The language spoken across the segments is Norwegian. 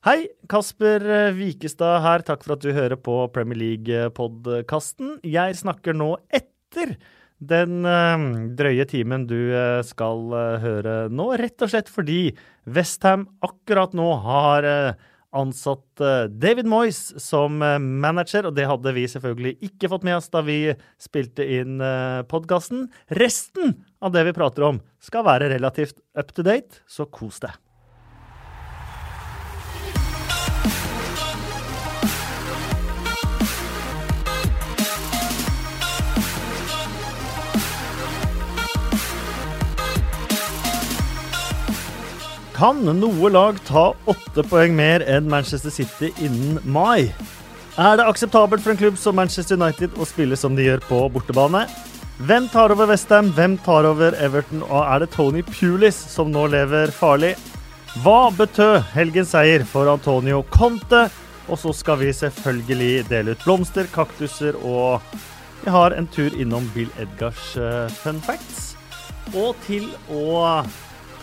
Hei, Kasper Vikestad Wikestad her. Takk for at du hører på Premier League-podkasten. Jeg snakker nå etter den uh, drøye timen du uh, skal høre nå, rett og slett fordi Westham akkurat nå har ansatt David Moyes som manager, og det hadde vi selvfølgelig ikke fått med oss da vi spilte inn podkasten. Resten av det vi prater om, skal være relativt up to date, så kos deg. Kan noe lag ta åtte poeng mer enn Manchester City innen mai? Er det akseptabelt for en klubb som Manchester United å spille som de gjør på bortebane? Hvem tar over Westham, hvem tar over Everton, og er det Tony Pulis som nå lever farlig? Hva betød helgens seier for Antonio Conte? Og så skal vi selvfølgelig dele ut blomster, kaktuser, og vi har en tur innom Bill Edgars uh, fun facts. Og til å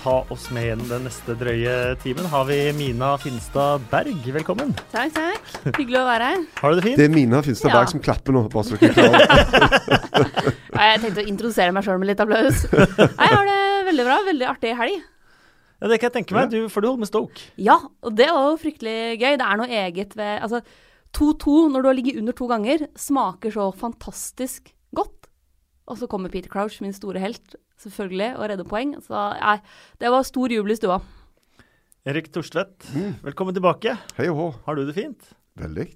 ta oss med gjennom den neste drøye timen har vi Mina Finstad Berg. Velkommen. Takk, takk. Hyggelig å være her. Har du det fint? Det er Mina Finstad ja. Berg som klapper nå. bare så dere Jeg tenkte å introdusere meg sjøl med litt applaus. Jeg har det veldig bra. Veldig artig helg. Ja, Det kan jeg tenke meg, du, for du holder med Stoke. Ja, og det var jo fryktelig gøy. Det er noe eget ved Altså, 2-2 når du har ligget under to ganger, smaker så fantastisk godt. Og så kommer Peter Crouch, min store helt, selvfølgelig, og redde poeng. Så nei, det var stor jubel i stua. Erik Torstvedt, mm. velkommen tilbake. Hei og hå. Har du det fint? Veldig.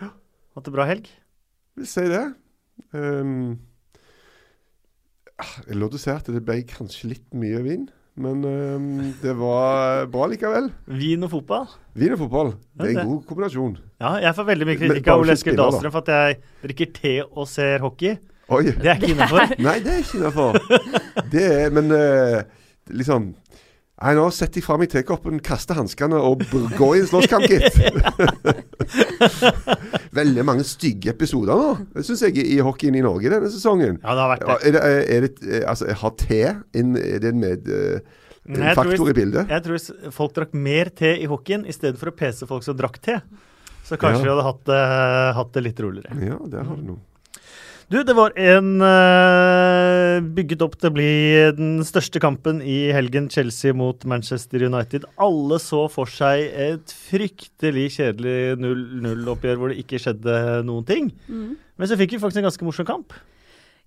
Ja. Hatt det bra helg? Vil si det. Um, jeg til å si at det ble kanskje litt mye vin. Men um, det var bra likevel. Vin og fotball? Vin og fotball. Det er en god kombinasjon. Ja, jeg får veldig mye kritikk av Ole Eskil Dahlstrøm for at jeg drikker te og ser hockey. Oi. Det er ikke innafor? Nei, det er ikke innafor. Det Men uh, liksom Nei, nå setter jeg fra meg tekoppen, kaster hanskene og går i en slåsskamp, gitt. Veldig mange stygge episoder nå, det syns jeg, i hockeyen i Norge denne sesongen. Ja, det har vært det. Er det, er det altså, Har te en, er det en med... Uh, en faktor tror, i bildet? Jeg tror folk drakk mer te i hockeyen i stedet for å pese folk som drakk te. Så kanskje ja. vi hadde hatt, uh, hatt, det litt roligere. Ja, det har du noe. Du, det var en uh, bygget opp til å bli den største kampen i helgen, Chelsea mot Manchester United. Alle så for seg et fryktelig kjedelig 0-0-oppgjør hvor det ikke skjedde noen ting. Mm. Men så fikk vi faktisk en ganske morsom kamp.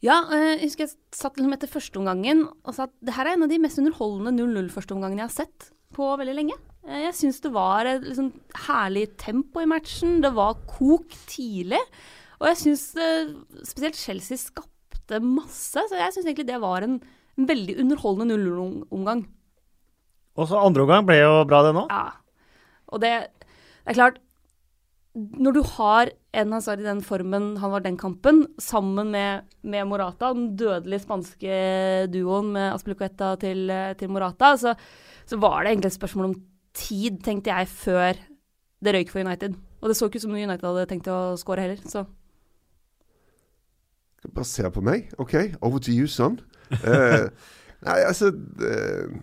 Ja, uh, jeg husker jeg satt liksom etter førsteomgangen og sa at det her er en av de mest underholdende 0-0-førsteomgangene jeg har sett på veldig lenge. Uh, jeg syns det var et liksom, herlig tempo i matchen. Det var kok tidlig. Og jeg syns spesielt Chelsea skapte masse, så jeg syns egentlig det var en, en veldig underholdende 0-0-omgang. Og så andre omgang ble jo bra, det nå. Ja. Og det, det er klart Når du har en Hazard i den formen han var den kampen, sammen med, med Morata, den dødelige spanske duoen med Aspilicueta til, til Morata, så, så, var det egentlig et spørsmål om tid, tenkte jeg, før det røyk for United. Og det så ikke ut som United hadde tenkt å score heller, så bare se på meg. OK, over to you, son. Uh, nei, altså uh,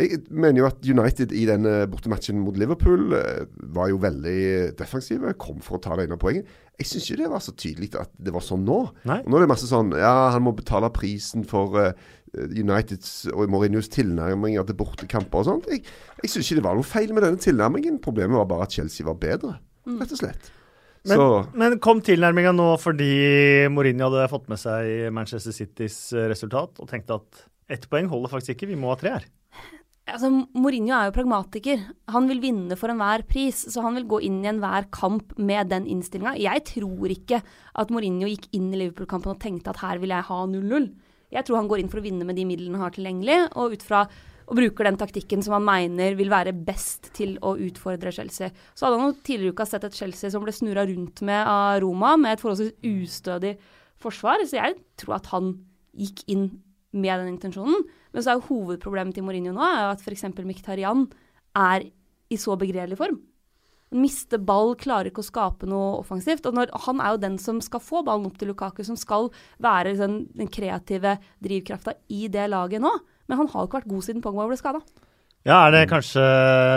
Jeg mener jo at United i denne bortematchen mot Liverpool uh, var jo veldig defensive. Kom for å ta det ene poenget. Jeg syns ikke det var så tydelig at det var sånn nå. Nei. Og nå er det masse sånn Ja, han må betale prisen for Uniteds og Mourinhos tilnærminger til bortekamper og sånt. Jeg, jeg syns ikke det var noe feil med denne tilnærmingen. Problemet var bare at Chelsea var bedre, rett og slett. Men, men, kom tilnærminga nå fordi Mourinho hadde fått med seg Manchester Citys eh, resultat og tenkte at ett poeng holder faktisk ikke, vi må ha tre her? Altså, Mourinho er jo pragmatiker. Han vil vinne for enhver pris. Så han vil gå inn i enhver kamp med den innstillinga. Jeg tror ikke at Mourinho gikk inn i Liverpool-kampen og tenkte at her vil jeg ha 0-0. Jeg tror han går inn for å vinne med de midlene han har tilgjengelig, og ut fra og bruker den taktikken som han mener vil være best til å utfordre Chelsea. Så hadde han jo tidligere uka sett et Chelsea som ble snurra rundt med av Roma, med et forholdsvis ustødig forsvar. Så jeg tror at han gikk inn med den intensjonen. Men så er jo hovedproblemet til Mourinho nå er jo at f.eks. Miktarian er i så begredelig form. Han mister ball, klarer ikke å skape noe offensivt. Og når, han er jo den som skal få ballen opp til Lukaku, som skal være den, den kreative drivkrafta i det laget nå. Men han har jo ikke vært god siden Pogba ble skada. Ja, er det kanskje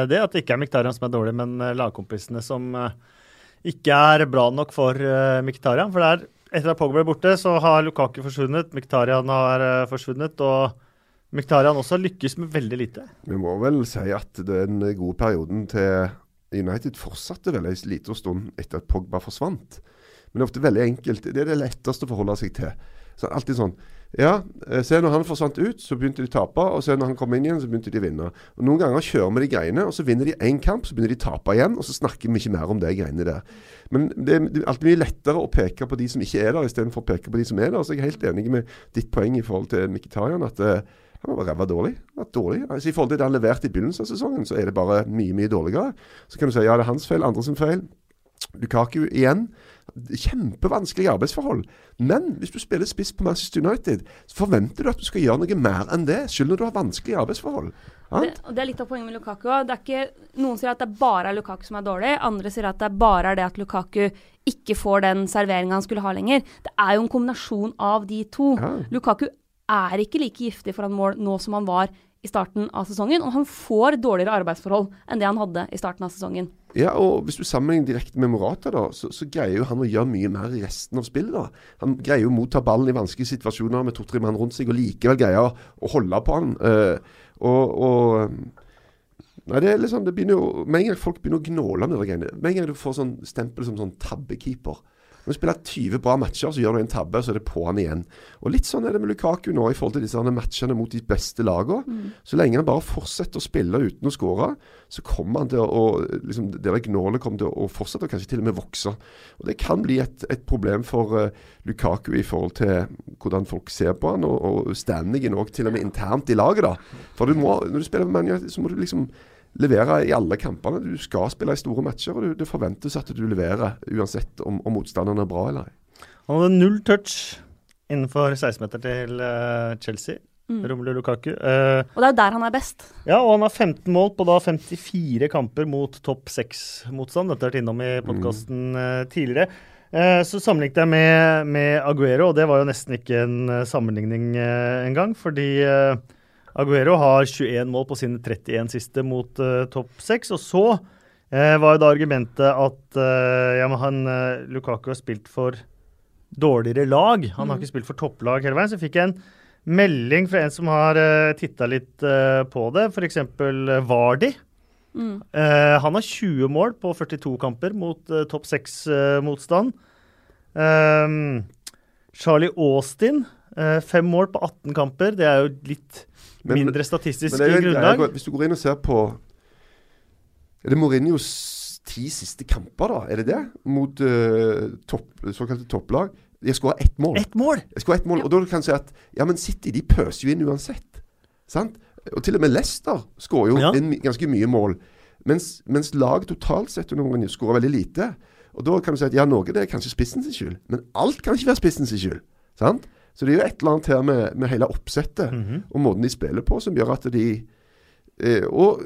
det at det ikke er Miktarian som er dårlig, men eh, lagkompisene som eh, ikke er bra nok for uh, Miktarian? For det er, etter at Pogba ble borte, så har Lukaku forsvunnet, Miktarian har forsvunnet, og Miktarian også lykkes med veldig lite. Vi må vel si at den gode perioden til United fortsatte vel en liten stund etter at Pogba forsvant. Men det er ofte veldig enkelt. Det er det letteste å forholde seg til. Så alltid sånn Ja, eh, se når han forsvant ut, så begynte de å tape. Og se når han kom inn igjen, så begynte de å vinne. Og Noen ganger kjører vi de greiene, og så vinner de én kamp, så begynner de å tape igjen, og så snakker vi ikke mer om de greiene der. Men det er, alltid mye lettere å peke på de som ikke er der, istedenfor å peke på de som er der. Så jeg er helt enig med ditt poeng i forhold til Mkhitaryan. at uh, han var ræva dårlig. Var dårlig. Altså, I forhold til det han leverte i begynnelsen av sesongen, så er det bare mye, mye dårligere. Så kan du si ja, det er hans feil, andre sin feil. Lukaku igjen. Kjempevanskelige arbeidsforhold. Men hvis du spiller spiss på Manchester United, så forventer du at du skal gjøre noe mer enn det, selv når du har vanskelige arbeidsforhold. Det, det er litt av poenget med Lukaku òg. Noen sier at det bare er Lukaku som er dårlig. Andre sier at det bare er det at Lukaku ikke får den serveringa han skulle ha lenger. Det er jo en kombinasjon av de to. Ja. Lukaku er ikke like giftig foran mål nå som han var i starten av sesongen, og han får dårligere arbeidsforhold enn det han hadde i starten av sesongen. Ja, og hvis du sammenligner direkte med Morata, da, så, så, greier jo han å gjøre mye mer i resten av spillet. da. Han greier jo å motta ballen i vanskelige situasjoner med to-tre mann rundt seg, og likevel greier å holde på han. Uh, og, og Nei, det er liksom, det begynner jo, Med en gang folk begynner å gnåle med det greiene, med en gang du får sånn stempel som sånn tabbekeeper når du spiller 20 bra matcher, så gjør du en tabbe, så er det på han igjen. Og Litt sånn er det med Lukaku nå i forhold til disse matchene mot de beste lagene. Mm. Så lenge han bare fortsetter å spille uten å skåre, så kommer han til å liksom, Det der gnålet kommer til å fortsette, og kanskje til og med vokse. Og Det kan bli et, et problem for uh, Lukaku i forhold til hvordan folk ser på han, og, og standingen òg til og med internt i laget. da. For du må, når du spiller med Manu, så må du liksom levere i alle kampene. Du skal spille i store matcher, og det forventes at du leverer uansett om, om motstanderen er bra eller ei. Han hadde null touch innenfor 16-meter til uh, Chelsea. Mm. Romelu Lukaku. Uh, og det er jo der han er best. Ja, og han har 15 mål på da 54 kamper mot topp 6-motstand. Dette har vært innom i podkasten mm. uh, tidligere. Uh, så sammenlignet jeg med, med, Aguero, og det var jo nesten ikke en sammenligning engang. Fordi Aguero har 21 mål på sine 31 siste mot uh, topp 6. Og så uh, var jo da argumentet at uh, ja, han, Lukaku har spilt for dårligere lag. Han mm. har ikke spilt for topplag hele veien. Så fikk jeg en melding fra en som har uh, titta litt på det, f.eks. Vardi. Mm. han har 20 mål på 42 kamper mot topp 6-motstand. Um, Charlie Austin, fem mål på 18 kamper. Det er jo litt men, mindre statistisk men jo, grunnlag. Hvis du går inn og ser på Er det Mourinhos ti siste kamper, da? Er det det? Mot uh, topp, såkalte topplag? De har skåra ett mål. Ett mål? Jeg ett mål. Ja. Og da kan du si at ja, men City de pøser jo inn uansett. Sant? Og til og med Leicester skårer jo ja. inn ganske mye mål. Mens, mens lag totalt sett under Mourinho skårer veldig lite. Og da kan du si at ja, noe det er kanskje spissen sin skyld, men alt kan ikke være spissen sin skyld. Sant? Så det er jo et eller annet her med, med hele oppsettet mm -hmm. og måten de spiller på, som gjør at de eh, og,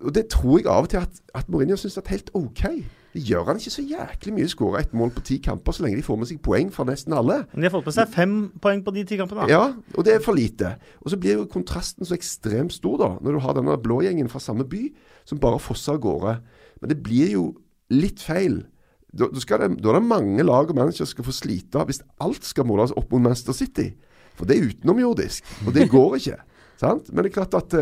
og, det tror jeg av og til at, at Mourinho syns er helt OK. Det gjør han ikke så jæklig mye. Skårer ett mål på ti kamper så lenge de får med seg poeng fra nesten alle. Men de har fått med seg fem poeng på de ti kampene. Ja, og det er for lite. Og så blir jo kontrasten så ekstremt stor, da, når du har denne blågjengen fra samme by som bare fosser av gårde. Men det blir jo litt feil da, da, det, da, er det mange lag og managere som skal få slite hvis alt skal måles opp mot Manchester City. For det er utenomjordisk, og det går ikke. sant? Men det er klart at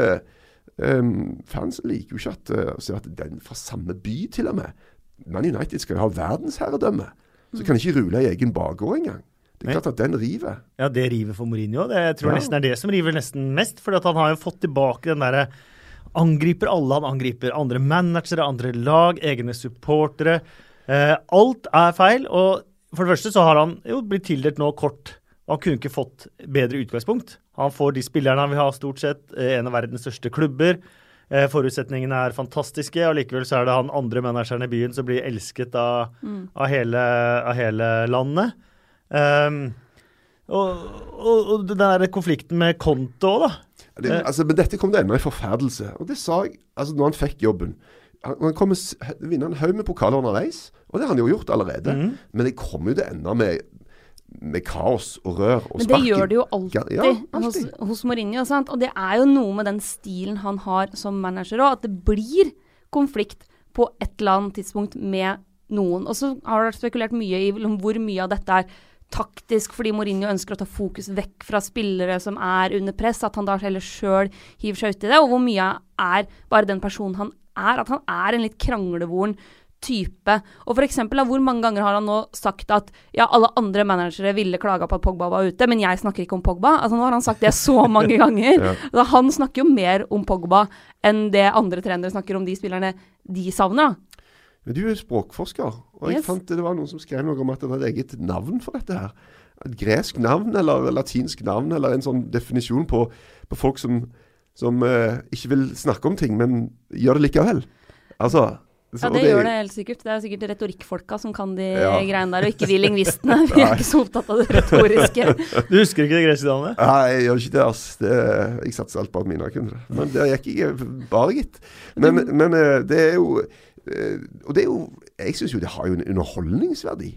um, fans liker jo ikke at, uh, å se at den fra samme by, til og med. Man United skal jo ha verdensherredømme. Så kan ikke rule i egen bakgård engang. Det er klart at den river. Ja, det river for Mourinho. Det, jeg tror ja. nesten er det som river nesten mest. For han har jo fått tilbake den derre Angriper alle. Han angriper andre managere, andre lag, egne supportere. Eh, alt er feil. Og for det første så har han jo blitt tildelt nå kort. Han kunne ikke fått bedre utgangspunkt. Han får de spillerne han vil ha, stort sett. Eh, en av verdens største klubber. Eh, forutsetningene er fantastiske, og likevel så er det han andre manageren i byen som blir elsket av, mm. av, hele, av hele, landet. Um, og, og, og, den der konflikten med Konto òg, da. Det, altså, men dette kom det ennå en forferdelse. Og det sa jeg altså når han fikk jobben han kommer vinne en haug med pokaler underveis, og det har han jo gjort allerede. Mm. Men det kommer jo til enda med med kaos og rør og Men det sparking. gjør det jo alltid, Ja, Hos, alltid. hos Mourinho. Sant? Og det er jo noe med den stilen han har som manager òg, at det blir konflikt på et eller annet tidspunkt med noen. Og så har det vært spekulert mye i hvor mye av dette er taktisk fordi Mourinho ønsker å ta fokus vekk fra spillere som er under press, at han da heller sjøl hiver seg ut i det, og hvor mye er bare den personen han er. At han er en litt kranglevoren type. Og for eksempel, hvor mange ganger har han nå sagt at ja, alle andre managere ville klaga på at Pogba var ute, men jeg snakker ikke om Pogba. Altså Nå har han sagt det så mange ganger. Ja. altså, han snakker jo mer om Pogba enn det andre trenere snakker om de spillerne de savner. da. Men du er språkforsker, og jeg Yes. fant det var noen som skrev noe om at det var et eget navn for dette her. Et gresk navn, eller latinsk navn, eller en sånn definisjon på, på folk som, som eh, ikke vil snakke om ting, men gjør det likevel. Altså så Ja, det gjør det helt sikkert. Det er sikkert retorikkfolka som kan de Ja. greiene der, og ikke vi lingvistene. Vi er ikke så opptatt av det retoriske. Du husker ikke det greske navnet? Nei, jeg gjør ikke det, ass. Det, jeg satser alt på at mine kunne det. Men det gikk jeg bare, gitt. Men, men eh, det er jo eh, Og det er jo Jeg syns jo det har jo en underholdningsverdi.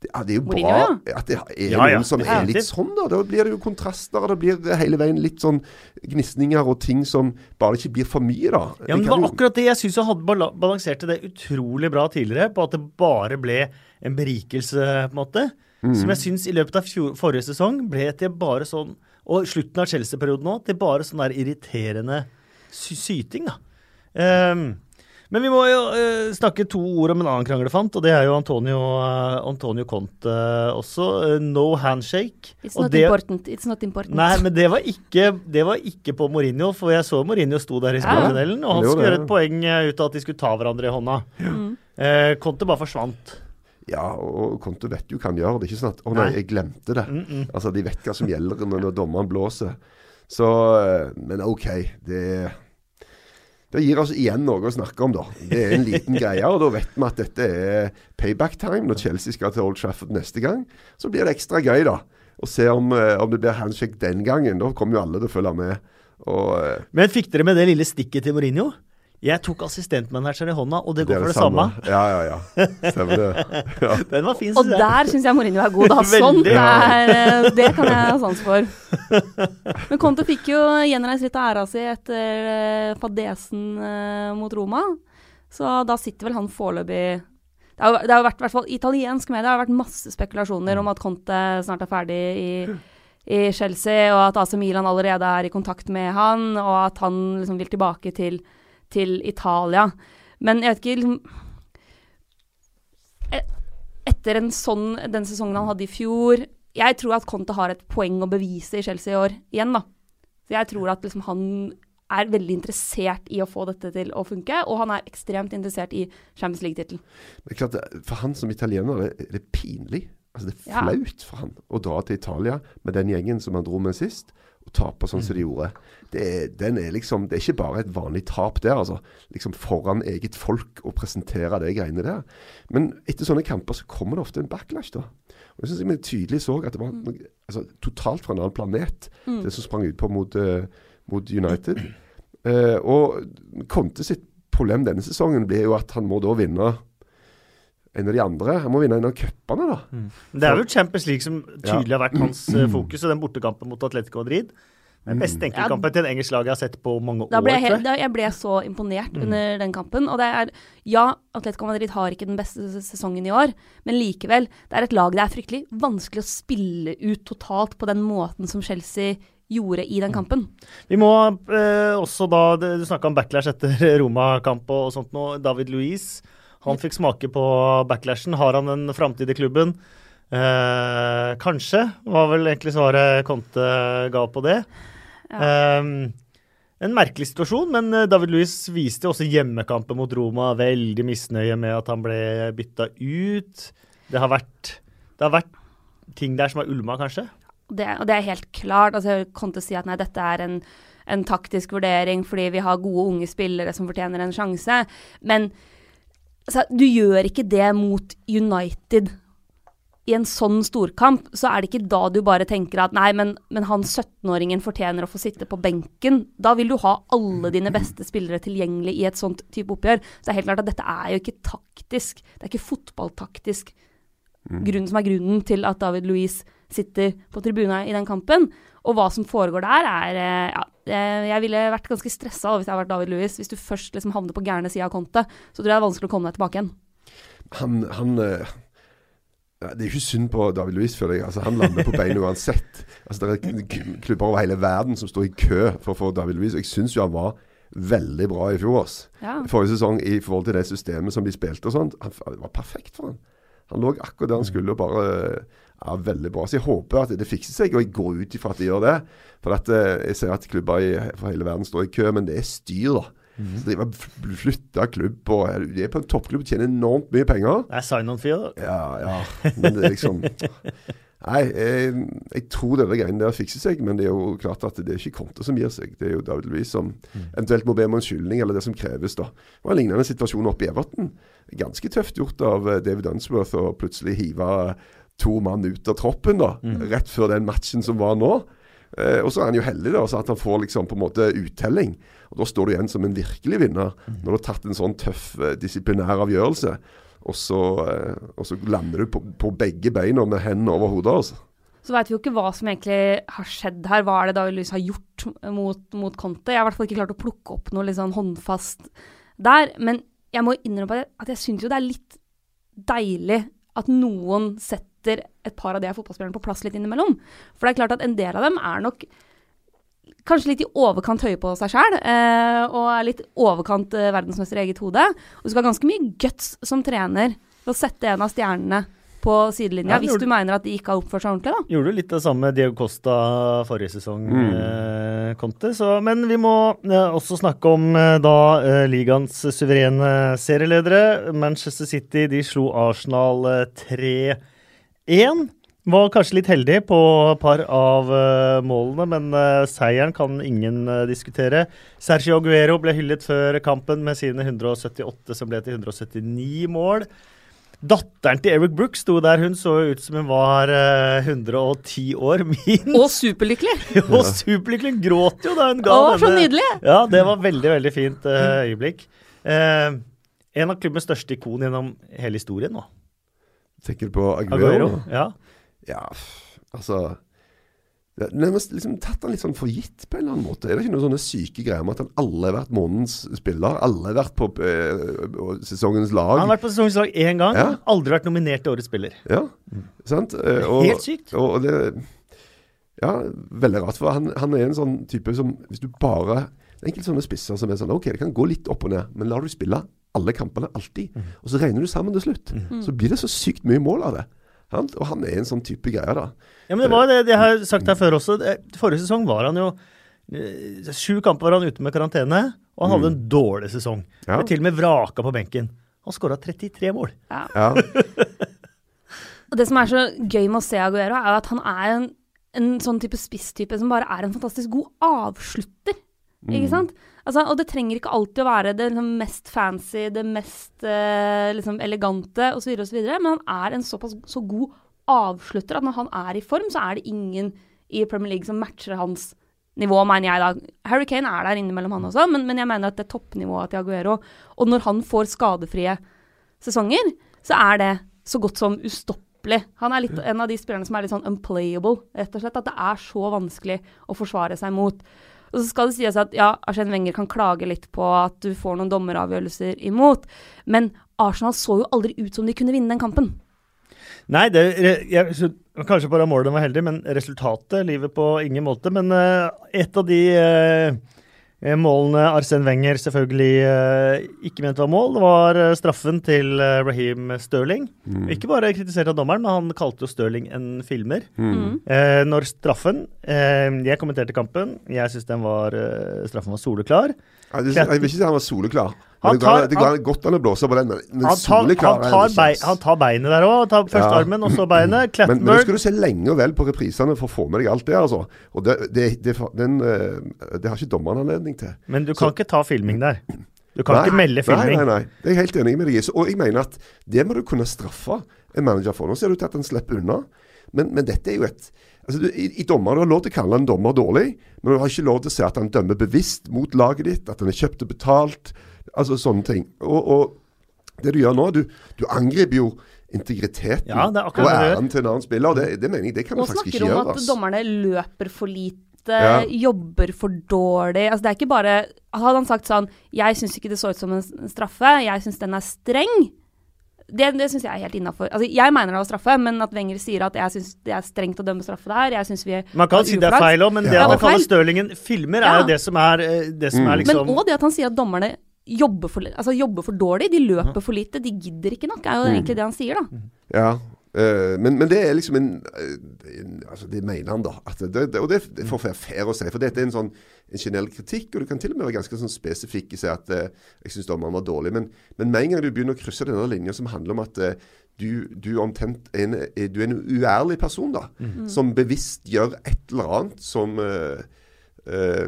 Det, ja, det er jo Mourinho, bra at det er Ja, ja, noen som er litt sånn, da. Da blir det jo kontraster, og det blir hele veien litt sånn gnisninger og ting som bare ikke blir for mye, da. Ja, men Det var jo- akkurat det jeg syns hadde balansert balanserte det utrolig bra tidligere, på at det bare ble en berikelse, på en måte. Mm. Som jeg syns i løpet av fjor, forrige sesong ble til bare sånn Og slutten av Chelsea-perioden òg, til bare sånn der irriterende sy syting, da. Ehm, men vi må jo eh, snakke to ord om en annen kranglefant, og det er jo Antonio, uh, Antonio Conte også. Uh, no handshake. It's Og not det- important. It's not important. Nei, men det var, ikke, det var ikke på Mourinho, for jeg så Mourinho sto der i spilletunnelen, og han skulle gjøre et poeng eh, ut av at de skulle ta hverandre i hånda. Mm. Eh, Conte bare forsvant. Ja, og Konto vet jo hva han gjør. Det er ikke sånn at 'Å nei, Nei. jeg glemte det'. Mm -mm. Altså, de vet hva som gjelder når, når dommeren blåser. Så eh, Men OK. Det det gir oss igjen noe å snakke om, da. Det er en liten greie, og da vet vi at dette er payback time. Når Chelsea skal til Old Trafford neste gang, så blir det ekstra gøy, da. Å se om, eh, om det blir handshake den gangen. Da kommer jo alle til å følge med. Og eh, Men fikk dere med det lille stikket til Mourinho? Jeg tok assistentmanageren i hånda, og det går det for det samme. Ja, ja, ja. Stemmer det. Ja. Den var fin, Og synes jeg. der syns jeg Mourinho er god. Da. Sånt er, eh, det kan jeg ha sans for. Men Conte fikk jo gjenreist litt av æra si etter eh, fadesen eh, mot Roma. Så da sitter vel han foreløpig det har, jo- det har vært, i hvert fall italiensk medie, det har vært masse spekulasjoner om at Conte snart er ferdig i, i Chelsea, og at AC Milan allerede er i kontakt med han, og at han liksom vil tilbake til, til Italia. Men jeg vet ikke liksom, e- Etter en sånn, den sesongen han hadde i fjor Jeg tror at Conte har et poeng å bevise i Chelsea i år igjen, da. Så jeg tror at liksom han er veldig interessert i å få dette til å funke, og han er ekstremt interessert i Champions League-tittelen. Det klart, For han som italiener det, det er pinlig. Altså Det er Ja. flaut for han å dra til Italia med den gjengen som han dro med sist, og sånn som de gjorde. Det er, den er liksom, det er ikke bare et vanlig tap der, altså. Liksom foran eget folk å presentere de greiene der. Men etter sånne kamper så kommer det ofte en backlash, da. Og jeg synes jeg tydelig så at det var noe, altså, totalt fra en annen planet, det som sprang utpå mot, uh, mot United. Uh, og Conte sitt problem denne sesongen blir jo at han må da vinne en av de andre. Han må vinne en av cupene, da. Det er jo Champions League som tydelig har vært hans eh, fokus, og den bortekampen mot Atletico Madrid. Den beste enkeltkampen til en engelsk lag jeg har sett på mange år. Da ble jeg, helt, da, jeg ble så imponert under den kampen. Og det er Ja, Atletico Madrid har ikke den beste sesongen i år, men likevel. Det er et lag det er fryktelig vanskelig å spille ut totalt på den måten som Chelsea gjorde i den kampen. Vi må eh, også da Du snakka om backlash etter Roma-kamp og sånt nå. David Luiz. Han fikk smake på backlashen. Har han en framtid i klubben? Eh, kanskje, var vel egentlig svaret Conte ga på det. Eh, en merkelig situasjon, men eh, David Louis viste også hjemmekampen mot Roma veldig misnøye med at han ble bytta ut. Det har vært, det har vært ting der som har ulma, kanskje? Det, og det er helt klart. altså Conte sier at nei, dette er en, en taktisk vurdering fordi vi har gode unge spillere som fortjener en sjanse. Men altså, du gjør ikke det mot United i en sånn storkamp. Så er det ikke da du bare tenker at nei, men, men han 17-åringen fortjener å få sitte på benken. Da vil du ha alle dine beste spillere tilgjengelig i et sånt type oppgjør. Så det er helt klart at dette er jo ikke taktisk. Det er ikke fotballtaktisk grunnen som er grunnen til at David Louise sitter på tribuna i den kampen. Og hva som foregår der, er eh, Ja, eh, jeg ville vært ganske stressa hvis jeg hadde vært David Louis. Hvis du først liksom havner på gærne sida av kontet, så tror jeg det er vanskelig å komme deg tilbake igjen. Han, han eh, Det er jo ikke synd på David Louis, føler jeg. Altså, han lander på beina uansett. Altså, det er klubber over hele verden som står i kø for å få David Louis. Og jeg syns jo han var veldig bra i fjor. Ja. Forrige sesong i forhold til det systemet som de spilte og sånt. Han, var perfekt for han. Han lå akkurat der han skulle og bare ja, Veldig bra. Så jeg håper at det fikser seg, og jeg går ut ifra at det gjør det. For at eh, jeg ser at klubber i, fra hele verden står i kø, men det er styr, da. Så driver og fl- flytter klubb og De er på en toppklubb og tjener enormt mye penger. Det er sign-on-fee, da. Ja, ja. Men det er liksom Nei, jeg, jeg tror denne greiene der fikser seg, men det er jo klart at det er ikke Conte som gir seg. Det er jo David Louis som eventuelt må be om unnskyldning, eller det som kreves, da. Det var en lignende situasjon oppe i Everton. Ganske tøft gjort av eh, David Unsworth å plutselig hive to mann ut av troppen, da. Rett før den matchen som var nå. Eh, og så er han jo heldig, da, så at han får liksom på en måte uttelling. Og Da står du igjen som en virkelig vinner, når du har tatt en sånn tøff eh, disiplinær avgjørelse. Og så, eh, og så lander du på, på begge beina med hendene over hodet. Altså. Så veit vi jo ikke hva som egentlig har skjedd her. Hva er det da Louise har gjort mot, mot Conte? Jeg har i hvert fall ikke klart å plukke opp noe sånn håndfast der. Men jeg må innrømme at jeg, at jeg syns jo det er litt deilig at noen setter setter et par av de fotballspillerne på plass litt innimellom. For det er klart at en del av dem er nok kanskje litt i overkant høye på seg sjæl, eh, og er litt overkant eh, verdensmester i eget hode. Og du skal ha ganske mye guts som trener for å sette en av stjernene på sidelinja, ja, hvis du mener at de ikke har oppført seg ordentlig, da. Gjorde du litt det samme med Diego Costa forrige sesong, mm. eh, Conte. Så, men vi må eh, også snakke om eh, da eh, ligaens suverene serieledere. Manchester City de slo Arsenal eh, 3-1. Én var kanskje litt heldig på et par av uh, målene, men uh, seieren kan ingen uh, diskutere. Sergio Aguero ble hyllet før kampen med sine 178, som ble til 179 mål. Datteren til Eric Brooks sto der. Hun så ut som hun var 110 år, minst. Og superlykkelig. og superlykkelig. Hun gråt jo da hun ga Åh, denne. Så nydelig. Ja, det var veldig, veldig fint øyeblikk. en av klubbens største ikon gjennom hele historien nå. Tenker du på Aguero? Aguero. Ja. Ja, altså er nærmest liksom tatt han litt sånn for gitt på en eller annen måte. Er det ikke noen sånne syke greier med at han alle har vært månedens spiller? Alle har vært på eh, sesongens lag? Han har vært på sesongens lag én gang. Ja. Aldri vært nominert til årets spiller. Ja, sant? Eh, og, Helt sykt. Og, og det Ja, veldig rart. For han, han er en sånn type som Hvis du bare Det er enkelte sånne spisser som er sånn OK, det kan gå litt opp og ned, men lar du spille alle kampene alltid, Mm. og så regner du sammen til slutt, så blir det så sykt mye mål av det. Han, Og han er en sånn type greie, da. Ja, men det var jo det jeg har sagt her før også. Forrige sesong var han jo eh, Sju kamper var han ute med karantene, og han hadde en dårlig sesong. Ja. Ble til og med vraka på benken. Han skåra 33 mål. Ja. Ja. Og det som er så gøy med å se Aguero, er at han er en, en sånn type spisstype som bare er en fantastisk god avslutter. Ikke sant? Altså, og det trenger ikke alltid å være det liksom, mest fancy, det mest eh, liksom, elegante osv., osv., men han er en såpass så god avslutter at når han er i form, så er det ingen i Premier League som matcher hans nivå, mener jeg da. Harry Kane er der innimellom, han også, men, men jeg mener at det er toppnivået til Aguero. Og når han får skadefrie sesonger, så er det så godt som ustoppelig. Han er litt en av de spillerne som er litt sånn unplayable, rett og slett. At det er så vanskelig å forsvare seg mot. Og så skal det sies at ja, Arsène Wenger kan klage litt på at du får noen dommeravgjørelser imot, men Arsenal så jo aldri ut som de kunne vinne den kampen. Nei, det, jeg, kanskje bare målet var heldig, men resultatet livet på ingen måte. Men eh, et av de eh, målene Arsen Wenger selvfølgelig eh, ikke mente var mål, det var eh, straffen til Raheem Raheem Sterling. Ikke bare kritisert av dommeren, men han kalte jo Sterling en filmer. Mm. Eh, når straffen eh, Jeg kommenterte kampen. Jeg syns den var eh, straffen var soleklar. Jeg vil ikke si han var soleklar. Han tar- det går godt an å blåse på den, men, Han tar, han, tar bei, han tar beinet der òg. Først Ja. armen, og så beinet. Men, men da skal du se lenge og vel på reprisene for å få med deg alt det, altså. Og det, det, det, den, eh, det har ikke dommeren anledning til. Men du kan ikke ta filming der. Du kan Nei, ikke melde filming. Nei, nei, nei. Det er jeg helt enig med deg i. Og jeg mener at det må du kunne straffe en manager for. Nå ser det ut til at han slipper unna, men, men dette er jo et altså du, i, I dommer Du har lov til å kalle en dommer dårlig, men du har ikke lov til å si at han dømmer bevisst mot laget ditt, at han er kjøpt og betalt. Altså sånne ting. Og, og det du gjør nå, du, du angriper jo integriteten Ja, det er og æren til en annen spiller. Det, det mener jeg det kan du Og faktisk snakker du om at dommerne løper for lite, Ja. jobber for dårlig. Altså, det er ikke bare Hadde han sagt sånn 'Jeg syns ikke det så ut som en straffe. Jeg syns den er streng'. Det, det syns jeg er helt innafor. Altså, jeg mener det var straffe, men at Wenger sier at jeg syns det er strengt å dømme straffe der. Jeg synes vi er Man kan si det er feil òg, men det Ja. det han kaller. Stirlingen filmer, er jo det som er, eh, det som Mm. er liksom Men òg det at han sier at dommerne jobber for, altså, jobber for dårlig. De løper for lite. De gidder ikke nok, er jo egentlig det han sier, da. Ja, eh, men, men det er liksom en, eh, en Altså, det mener han, da. Det, det, og det, det får være fair å si. For dette er en sånn en generell kritikk, og du kan til og med være ganske sånn spesifikk i seg at eh, jeg syns dommeren var dårlig. Men, men med en gang du begynner å krysse denne linja som handler om at eh, du, du, en, er- du er en uærlig person, da. Som bevisst gjør et eller annet som eh, eh,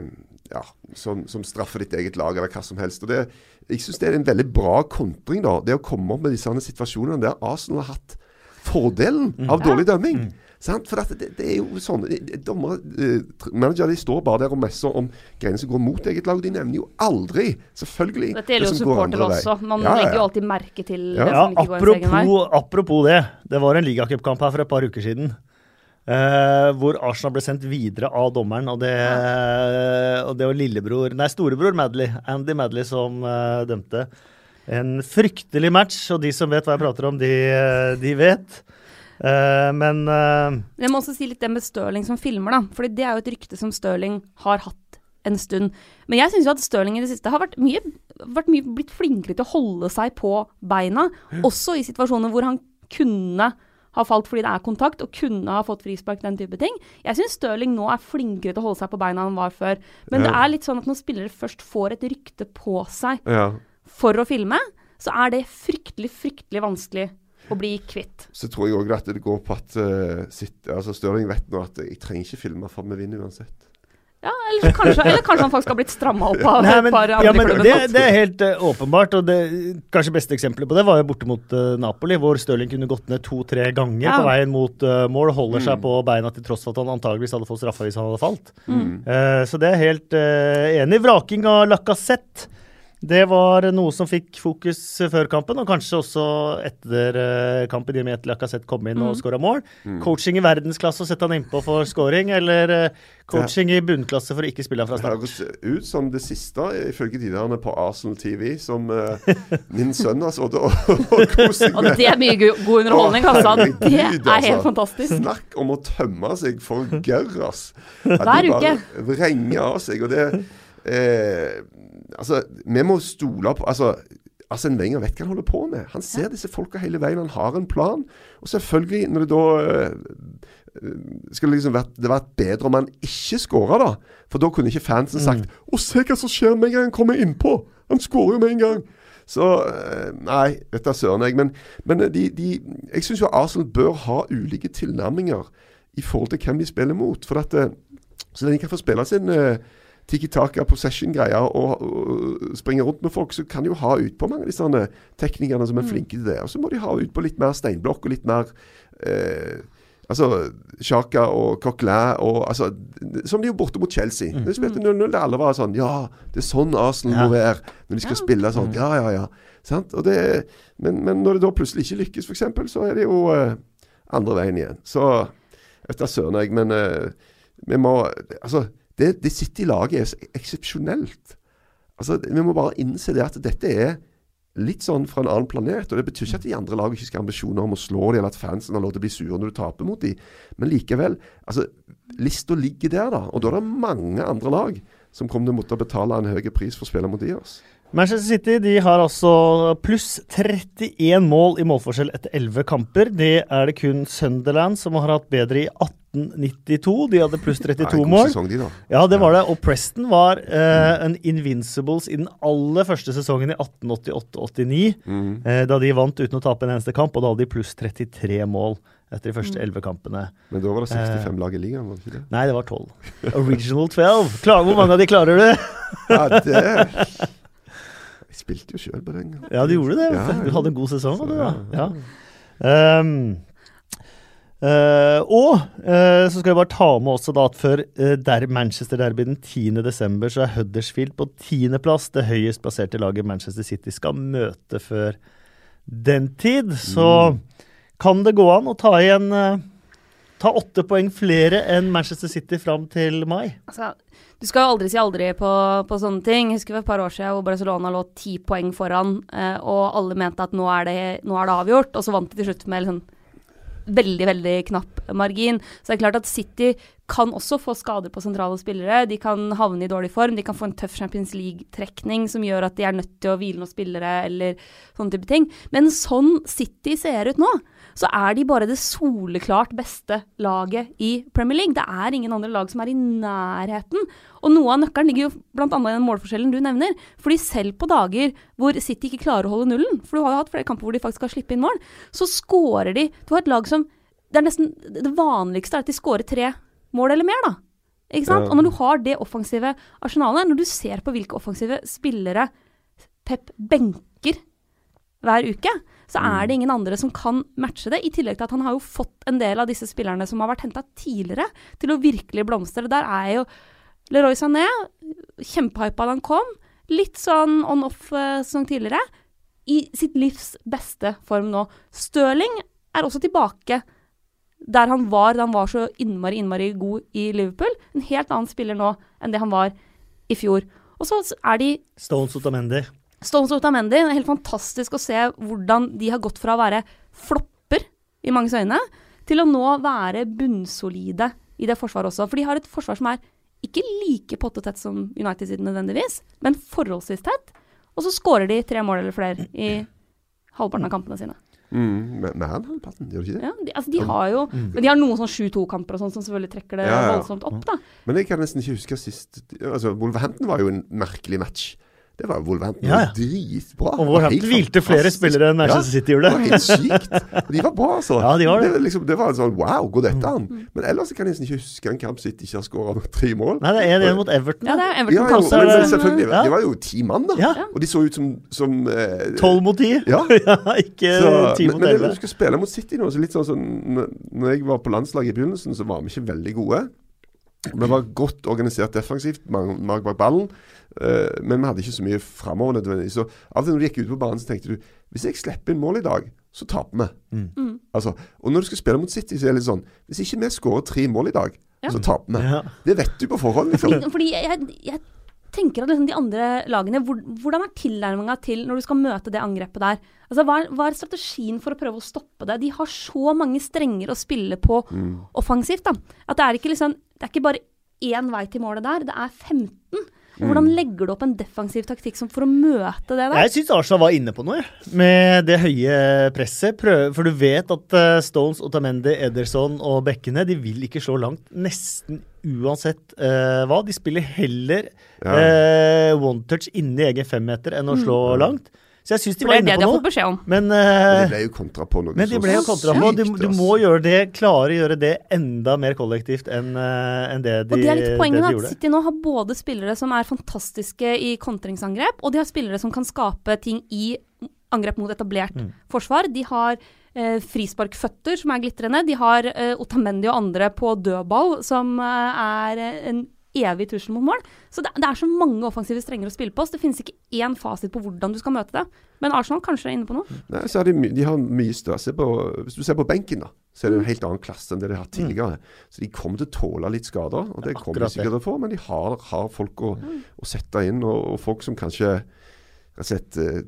ja, som, som straffer ditt eget lag, eller hva som helst. Og det, jeg syns det er en veldig bra kontring, da. Det å komme opp med disse situasjonene der Arsenal har hatt fordelen av dårlig dømming. Sant? For at det, det er jo sånn dommer, Dommere, eh, tr- de står bare der og messer om greiene som går mot eget lag. De nevner jo aldri, selvfølgelig, Dette gjelder jo det som går supportere andre også. Man Ja, ja, legger jo alltid merke til Ja. det som ikke går ens egen vei. apropos, apropos det. Det var en ligacupkamp her for et par uker siden. Eh, hvor Arsenal ble sendt videre av dommeren. Og det, og det var lillebror Nei, storebror Madley, Andy Madley, som uh, dømte. En fryktelig match, og de som vet hva jeg prater om, de, eh, de vet. Uh, men Jeg må også si litt det med Stirling som filmer, da. Fordi det er jo et rykte som Stirling har hatt en stund. Men jeg syns jo at Stirling i det siste har vært mye, vært mye blitt flinkere til å holde seg på beina. Også i situasjoner hvor han kunne ha falt fordi det er kontakt, og kunne ha fått frispark, den type ting. Jeg syns Stirling nå er flinkere til å holde seg på beina enn han var før. Men det er litt sånn at når spillere først får et rykte på seg Ja. for å filme, så er det fryktelig, fryktelig vanskelig å bli kvitt. Så tror jeg òg at det går på at uh, sitt, altså Stirling vet nå at jeg trenger ikke filme, for vi vinner uansett. Ja, eller kanskje, eller kanskje han faktisk har blitt stramma opp av Nei, et par andre ja, men klubber. det, det er helt uh, åpenbart. og det, Kanskje beste eksempelet på det var jo borte mot uh, Napoli, hvor Stirling kunne gått ned to-tre ganger Ja. på veien mot uh, mål. Holder Mm. seg på beina til tross for at han antageligvis hadde fått straffa hvis han hadde falt. Mm. Eh, så det er helt enig. Vraking av Lacassette. Det var noe som fikk fokus før kampen, og kanskje også etter eh, kampen, i og med at Lacassette kom inn Mm. og skåra mål. Coaching i verdensklasse å sette han innpå for scoring, eller coaching coaching i bunnklasse for å ikke spille han fra Det har høres ut som det siste, ifølge tidligere på Arsenal TV, som uh, min sønn har sittet og, og kost seg Og det er mye god underholdning, altså. Det er altså. helt fantastisk. Snakk om å tømme seg for gørr, ass. At Hver de uke. bare vrenger av seg. Og det eh, Altså, vi må stole på Altså, Arsene Wenger vet hva han holder på med. Han ser disse folka hele veien. Han har en plan. Og selvfølgelig, når det da eh, skulle liksom vært, det vært bedre om han ikke skåra, da. For da kunne ikke fansen sagt 'Å, se hva som skjer med en gang han kommer innpå'. Han skårer jo med en gang. Så eh, Nei, dette er søren jeg. Men, men de, de, jeg syns jo Arsenal bør ha ulike tilnærminger i forhold til hvem de spiller mot. For at, eh, så lenge de kan få spille sin uh, Tiki Taka possession-greier og, og springe rundt med folk, så kan de jo ha utpå mange av disse sånne teknikerne som er flinke til det. Og så må de ha utpå litt mer steinblokk og litt mer eh, Altså Sjaka og Coquelin og altså, Som de jo borte mot Chelsea. Når de spilte 0-0, der alle var sånn Ja, det er sånn Arsenal Ja. må være når de skal Ja. spille sånn. Ja, ja, ja. Sant? Og det, men, men når det da plutselig ikke lykkes, f.eks., så er det jo eh, andre veien igjen. Så Dette søren jeg, men eh, vi må Altså, det, det sitter i laget er eksepsjonelt. Altså, vi må bare innse det at dette er litt sånn fra en annen planet. Og det betyr ikke at de andre lagene ikke skal ha ambisjoner om å slå dem, eller at fansen har lov til å bli sure når du taper mot dem. Men likevel, altså, lista ligger der, da. Og da er det mange andre lag som kommer til å måtte betale en høy pris for å spille mot de oss. Manchester City de har altså pluss 31 mål i målforskjell etter 11 kamper. Det er det kun Sunderland som har hatt bedre i 1892. De hadde pluss er 32 Nei, mål. sesong, de, da. Ja, det var det. Og Preston var eh, en Invincibles i den aller første sesongen i 1888-89. Mm. Eh, da de vant uten å tape en eneste kamp, og da hadde de pluss 33 mål etter de første 11 kampene. Men da var det Eh. 65 lag i ligaen, var det ikke det? Nei, det var 12. Original 12. Klar, hvor mange av de klarer du? Ja, det spilte jo sjøl på den. Ja, du gjorde det. Ja, du. ja. Du hadde en god sesong, hadde du da. ja. Um, Uh, og uh, så skal jeg bare ta med også da at før uh, der Manchester Derby den 10. desember, så er Huddersfield på tiendeplass. Det høyest plasserte laget Manchester City skal møte før den tid. Så Kan det gå an å ta igjen Ta åtte poeng flere enn Manchester City fram til mai? Altså, du skal jo aldri si aldri på, på sånne ting. Jeg husker for et par år siden hvor Barcelona lå ti poeng foran, eh, og alle mente at nå er, det, nå er det avgjort, og så vant de til slutt med liksom veldig, veldig knapp margin. Så det er klart at City kan også få skader på sentrale spillere. De kan havne i dårlig form. De kan få en tøff Champions League-trekning som gjør at de er nødt til å hvile noen spillere eller sånne type ting. Men sånn City ser ut nå, så er de bare det soleklart beste laget i Premier League. Det er ingen andre lag som er i nærheten. Og noe av nøkkelen ligger jo bl.a. i den målforskjellen du nevner. Fordi selv på dager hvor City ikke klarer å holde nullen, for du har jo hatt flere kamper hvor de faktisk har slippet inn mål, så skårer de Du har et lag som Det er nesten det vanligste er at de skårer tre mål eller mer, da. Ikke sant? Og når du har det offensive arsenalet, når du ser på hvilke offensive spillere Pep benker hver uke, så er det ingen andre som kan matche det. I tillegg til at han har jo fått en del av disse spillerne som har vært henta tidligere, til å virkelig blomstre. Der er jo Leroy Sané kjempehypa da han kom. Litt sånn on off som tidligere. I sitt livs beste form nå. Stirling er også tilbake der han var da han var så innmari, innmari god i Liverpool. En helt annen spiller nå enn det han var i fjor. Og så er de Stones Otamendi. Stones og Otamendi, det er helt fantastisk å se hvordan de har gått fra å være flopper i manges øyne, til å nå være bunnsolide i det forsvaret også. For de har et forsvar som er ikke like pottetett som United sitt nødvendigvis, men forholdsvis tett. Og så skårer de tre mål eller flere i halvparten av kampene sine. Mm, men- Mer halvparten, gjør de ikke det? Ja, de, altså de har jo Men de har noen sånn 7-2-kamper og sånn som selvfølgelig trekker det Ja, ja. voldsomt opp, da. Men jeg kan nesten ikke huske sist altså Wolverhampton var jo en merkelig match. Det var Wolverhampton Ja, ja. var dritbra. Og Wolverhampton hvilte flere spillere enn Manchester Ja, City gjorde. Det var helt sykt. De var bra, altså. Ja, de var det. Det, var liksom, det var en sånn wow, går dette an? Mm. Men ellers kan jeg nesten ikke huske en kamp City ikke har skåra tre mål. Nei, det er 1-1 mot Everton. Ja, det er Everton Ja, jo, men, men selvfølgelig. Ja. De var jo ti mann, da. Ja. Og de så ut som, som eh, 12 mot 10. Ja. ikke Så, 10 men, mot men 11. når du skal spille mot City nå, så litt sånn som når- Når jeg var på landslaget i begynnelsen, så var vi ikke veldig gode. Vi var godt organisert defensivt, mange bak ballen. eh, men vi hadde ikke så mye framover nødvendigvis. Så av og til når du gikk ut på banen, så tenkte du hvis jeg slipper inn mål i dag, så taper vi. Mm. Altså, og når du skal spille mot City, så er det litt sånn Hvis ikke vi skårer tre mål i dag, Ja. så taper vi. Ja. Det vet du på forhånd, liksom. Fordi, fordi jeg, jeg tenker at liksom de andre lagene hvor, Hvordan er tilnærminga til når du skal møte det angrepet der? Altså, hva, er, hva er strategien for å prøve å stoppe det? De har så mange strenger å spille på offensivt. da At det er ikke liksom Det er ikke bare én vei til målet der, det er 15. Og Hvordan legger du opp en defensiv taktikk som for å møte det der? Jeg syns Arsenal var inne på noe, jeg. med det høye presset. Prøv, for du vet at eh, Stones, Otamendi, Ederson og bekkene de vil ikke slå langt nesten uansett uh, hva. De spiller heller Ja. uh, one touch inni egen femmeter enn å slå langt. Så jeg syns de var inne på noe. om. Men, Men eh, de ble jo kontra på noe men de ble jo kontra på. Du, du må gjøre det, klare å gjøre det enda mer kollektivt enn uh, en det de, gjorde. Og det er litt poenget at. City nå har både spillere som er fantastiske i kontringsangrep, og de har spillere som kan skape ting i angrep mot etablert Mm. forsvar. De har eh, frisparkføtter som er glitrende. De har eh, Otamendi og andre på dødball som eh, er eh, en evig trussel mot mål. Så det, det er så mange offensive strenger å spille på. Så det finnes ikke én fasit på hvordan du skal møte det. Men Arsenal kanskje er inne på noe. Nei, så har de, de har mye større på, Hvis du ser på benken, da, så er det en helt annen klasse enn det de har hatt tidligere. Så de kommer til å tåle litt skader, og det kommer de sikkert til å få. Men de har, har folk å, å sette inn, og, og folk som kanskje rett og slett eh,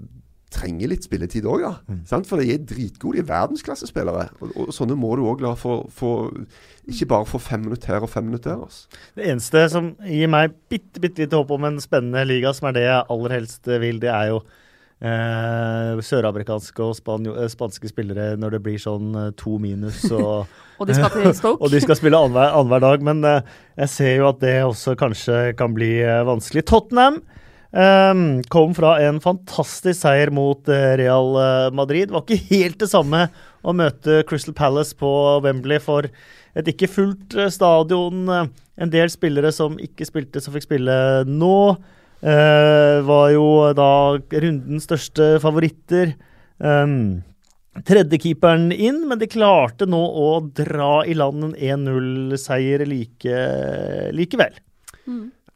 trenger litt spilletid òg, da. Sant? For de er dritgode, de er verdensklassespillere. Og, og sånne må du òg la få få- Ikke bare få fem minutter her og fem minutter der. Altså. Det eneste som gir meg bitte, bitte lite håp om en spennende liga, som er det jeg aller helst vil, det er jo eh, Sørafrikanske og eh, spanske spillere når det blir sånn eh, to minus og Og de skal til Stoke. og de skal spille annenhver dag, men eh, jeg ser jo at det også kanskje kan bli eh, vanskelig. Tottenham eh, kom fra en fantastisk seier mot eh, Real eh, Madrid. Var ikke helt det samme å møte Crystal Palace på Wembley for et ikke fullt eh, stadion. En del spillere som ikke spilte, som fikk spille nå. Uh, var jo da rundens største favoritter. Um, Tredjekeeperen inn, men de klarte nå å dra i land en 1-0-seier like, likevel.